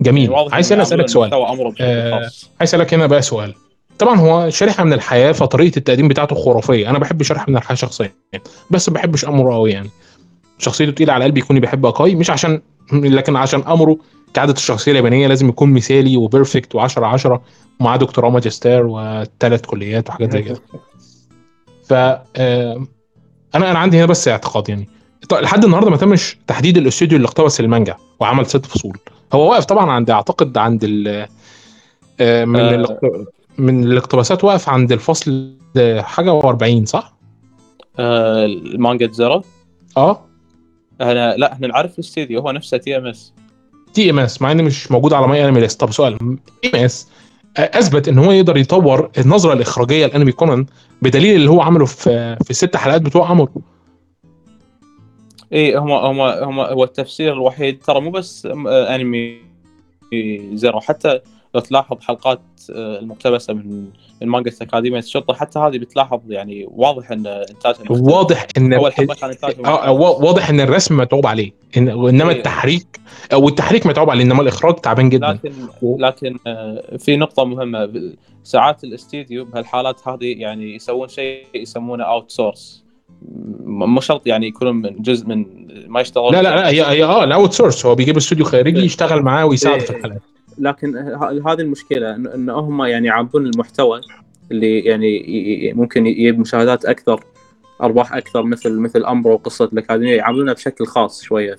جميل. يعني عايز أنا أسألك سؤال. آه، عايز أسألك هنا بقى سؤال. طبعا هو شريحة من الحياة فطريقه التقديم بتاعته خرافية. أنا بحب شريحة من الحياة شخصيا بس ما بحبش أمره قوي يعني. شخصيته تقيلة على قلبي يكوني بحب أكاي. مش عشان لكن عشان أمره كعادة الشخصية اليابانية لازم يكون مثالي وبيرفكت و10 10 ومعاه دكتوراه ماجستير وثلاث كليات وحاجات زي كده. ف آه، أنا أنا عندي هنا بس اعتقاد يعني. لحد النهارده ما تمش تحديد الاستوديو اللي اقتبس المانجا وعمل ست فصول. هو واقف طبعا عند أعتقد عند ال آه، من آه. من الاقتباسات واقف عند الفصل حاجة و40 صح؟ آه، المانجا زيرو؟ آه. أنا لا إحنا نعرف الاستديو هو نفسه TMS. TMS مع ان مش موجود على MyAnimeList. طب سؤال TMS أثبت إن هو يقدر يطور النظرة الإخراجية لأنمي كونان بدليل اللي هو عمله في في الست حلقات بتوع أمورو اي هم هم هم هو التفسير الوحيد ترى مو بس آه، أنمي زيرو حتى لو تلاحظ حلقات آه، المقتبسة من من مانجا اكاديميه الشرطة حتى هذه بتلاحظ يعني واضح إن انتاجها مختلف. واضح إن أول حلقة كان انتاجها آه، وا- واضح إن الرسم متعوب عليه إن انما إيه. التحريك أو التحريك متعوب عليه إنما الإخراج تعبان جدا لكن لكن آه، في نقطة مهمة ساعات الاستديو بهالحالات هذه يعني يسوون شيء يسمونه outsource مو شرط يعني يكونون من جزء من ما يشتغلون لا لا لا هي هي آه ال outsource هو بيجيب استوديو خارجي إيه. يشتغل معاه ويساعد في إيه. الحلقات لكن هذه المشكلة إن- إن هم يعني يعبون المحتوى اللي يعني ممكن يجيب مشاهدات أكثر أرباح أكثر مثل مثل أمورو وقصة الأكاديمية يعاملونها بشكل خاص شوية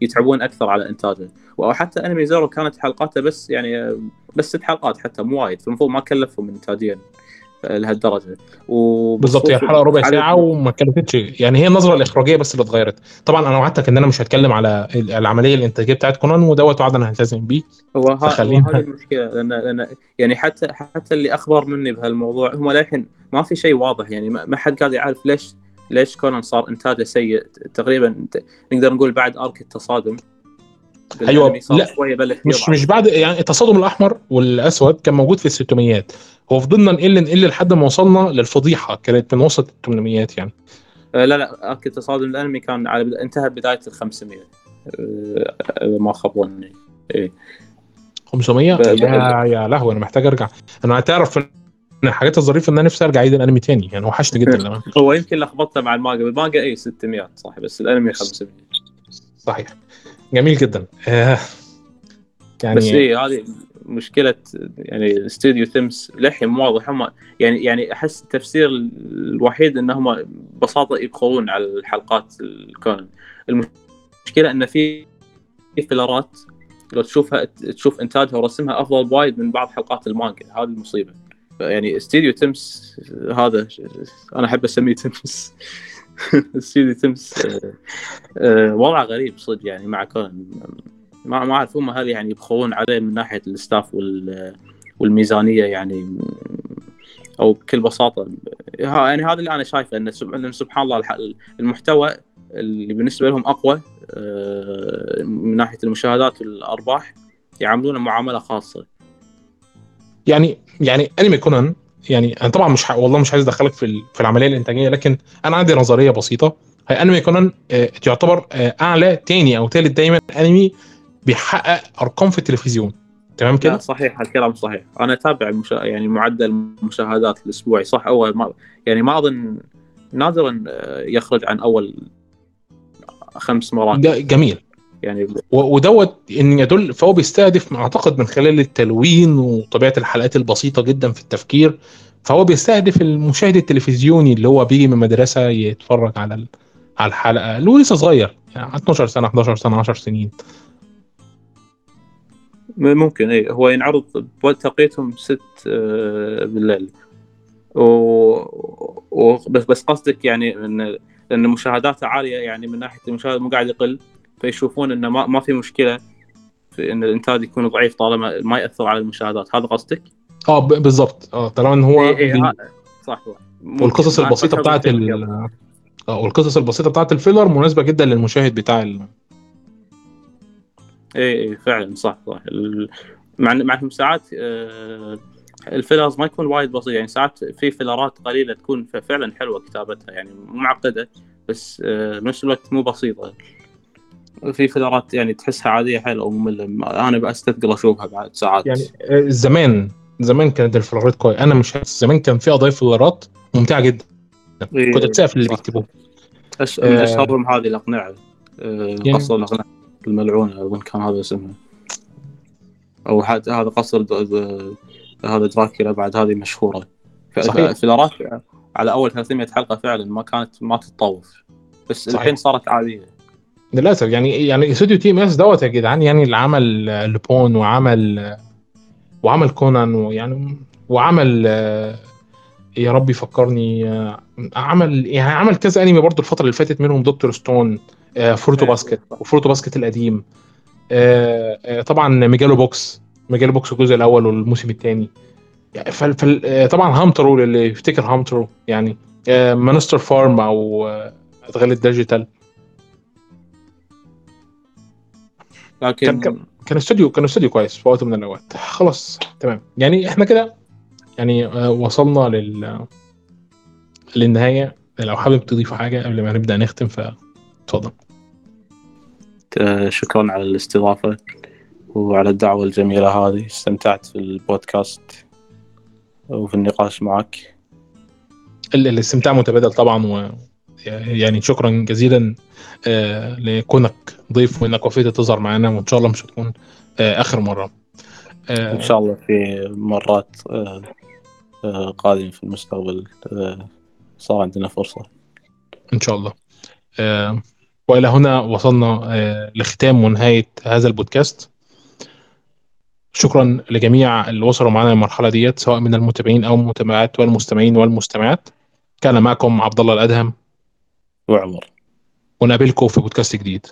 فيتعبون أكثر على إنتاجه. وحتى انمي زيرو كانت حلقاته بس يعني بس ست حلقات حتى مو وايد. فالمفروض ما كلفهم انتاجيا. لهالدرجة. بالظبط هي الحلقة ربع ساعة وما كلفتش. يعني هي النظرة الإخراجية بس اللي اتغيرت. طبعا أنا وعدتك إن أنا مش هتكلم على العملية الإنتاجية بتاعت كونان ودوت وعد أنا هلتزم بيه. هو هذه المشكلة لأن لأن يعني حتى حتى اللي أخبر مني بهالموضوع هم للحين ما في شيء واضح. يعني ما حد قاعد يعرف ليش ليش كونان صار إنتاجه سيء. تقريبا نقدر نقول بعد أرك التصادم. صار لا، شوية مش. مش بعد يعني التصادم الأحمر والأسود كان موجود في الستميات. هو فضلنا نقل نقل لحد ما وصلنا للفضيحة كانت من وسط الثمانينات يعني. آه، لا لا ارك التصادم الأنمي كان على بد... انتهى بداية ال 500 آه، إذا ما خاب ظني 500 ب- يا يا لهوي أنا محتاج أرجع. أنا هتعرف إن الحاجات الظريفة إن أنا نفسي أرجع أعيد الأنمي تاني يعني وحشني جدا لما هو يمكن لخبطته مع المانجا المانجا اي 600 صح بس الأنمي 500 صحيح. جميل جدا. آه يعني بس اي هذه مشكلة يعني استوديو ثيمس للحين واضح هم يعني يعني أحس التفسير الوحيد إنهم ببساطة يبخلون على الحلقات الكون. المشكلة إن في فيلرات لو تشوفها تشوف إنتاجها ورسمها أفضل بوايد من بعض حلقات المانجا. هذه المصيبة. يعني استوديو تيمس هذا أنا أحب أسميه تيمس استوديو تيمس آه، وضعه غريب صدق يعني مع كون ما ما أعرف هم هل يعني يبخلون عليه من ناحية ال staff وال والميزانية يعني أو بكل بساطة. يعني هذا اللي أنا شايفه إن سب- إن سبحان الله المحتوى اللي بالنسبة لهم أقوى آه، من ناحية المشاهدات والأرباح يعاملونه معاملة خاصة. يعني يعني أنمي كونان يعني أنا طبعا مش. والله مش عايز أدخلك في في العملية الإنتاجية لكن أنا عندي نظرية بسيطة. هي أنمي كونان آه، تعتبر آه، أعلى تاني أو تالت دايما أنمي بيحقق أرقام في التلفزيون. تمام كده؟ صحيح الكلام صحيح. أنا أتابع المشا... يعني معدل المشاهدات الأسبوعي. صح اول ما... يعني ما أظن نادرا آه، يخرج عن أول خمس مرات. ده جميل. يعني و- ودوت إن يدل فهو بيستهدف أعتقد من خلال التلوين وطبيعة الحلقات البسيطة جدا في التفكير فهو بيستهدف المشاهد التلفزيوني اللي هو بيجي من مدرسة يتفرج على ال- على الحلقة. هو لسه صغير يعني 12 سنة 11 سنة 10 سنين. ممكن اي هو ينعرض بتوقيتهم ست آه، بالليل. و... و... بس بس قصدك يعني ان إن مشاهداته عالية يعني من ناحية المشاهد مو قاعد يقل فيشوفون إنه ما, ما في مشكلة في إن الإنتاج يكون ضعيف طالما ما يأثر على المشاهدات. هذا قصدك؟ آه ب- بالظبط آه طالما إن هو إيه إيه بي- صح. والقصص البسيطة بتاعت ال آه والقصص البسيطة بتاعت الفيلر مناسبة جدا للمشاهد بتاع ال... اي اي فعلا صح صح. ال- مع مع ساعات آه، ال fillers ما يكون وايد بسيط يعني ساعات في فيلرات قليلة تكون فعلا حلوة كتابتها يعني مو معقدة بس آه، بنفس الوقت مو بسيطة. في فيلرات يعني تحسها عادية حيل أو مملة أنا بستثقل أشوفها بعد ساعات. يعني آه، زمان زمان كانت الفيلرات كويس أنا مش زمان كان في قضايا فيلرات ممتعة جدا. كنت تسقف للي. بيكتبوه. أش... من اشهرهم هذه الاقنعه آه، يعني- قصر الاقنعه الملعونة اظن كان هذا اسمها أو حد هذا قصر د... هذا دراكولا بعد هذه مشهورة. ف- صحيح. فيلرات على أول 300 حلقة فعلا ما كانت ما تتطوف. بس صحيح. الحين صارت عادية. للأسف يعني يعني استوديو TMS دوت يا جدعان يعني اللي عمل لوبان وعمل وعمل كونان ويعني وعمل آه، يا رب يفكرني آه، عمل يعني عمل كذا أنمي برضو الفترة اللي فاتت منهم Dr. Stone آه، Fruits أيوة، Basket. و Fruits Basket القديم. آه، آه، طبعا Megalo Box Megalo Box الجزء الأول والموسم الثاني. فال آه، طبعا هامتارو اللي يفتكر هامتارو يعني آه، Monster Farm أو آه، ادغال الديجيتال لكن كان- كان استوديو كان استوديو كويس في وقت من الأوقات. خلاص تمام. يعني إحنا كده يعني آه، وصلنا لل للنهايه لو حابب تضيف حاجة قبل ما نبدأ نختم فاتفضل. آه، شكرا على الاستضافة وعلى الدعوة الجميلة هذه. استمتعت في البودكاست وفي النقاش معك. ال- الاستمتاع متبادل طبعا و يعني شكرا جزيلا آه، لكونك ضيف وإنك وفيت تظهر معنا وإن شاء الله مش هتكون آه، آخر مرة. إن شاء الله في مرات قادمة في المستقبل صار عندنا فرصة. إن شاء الله. آه، وإلى هنا وصلنا آه، لختام ونهاية هذا البودكاست. شكرا لجميع اللي وصلوا معنا للمرحلة ديت سواء من المتابعين أو المتابعات والمستمعين والمستمعات. كان معكم عبد الله الأدهم وعمر. ونقابلكم في بودكاست جديد.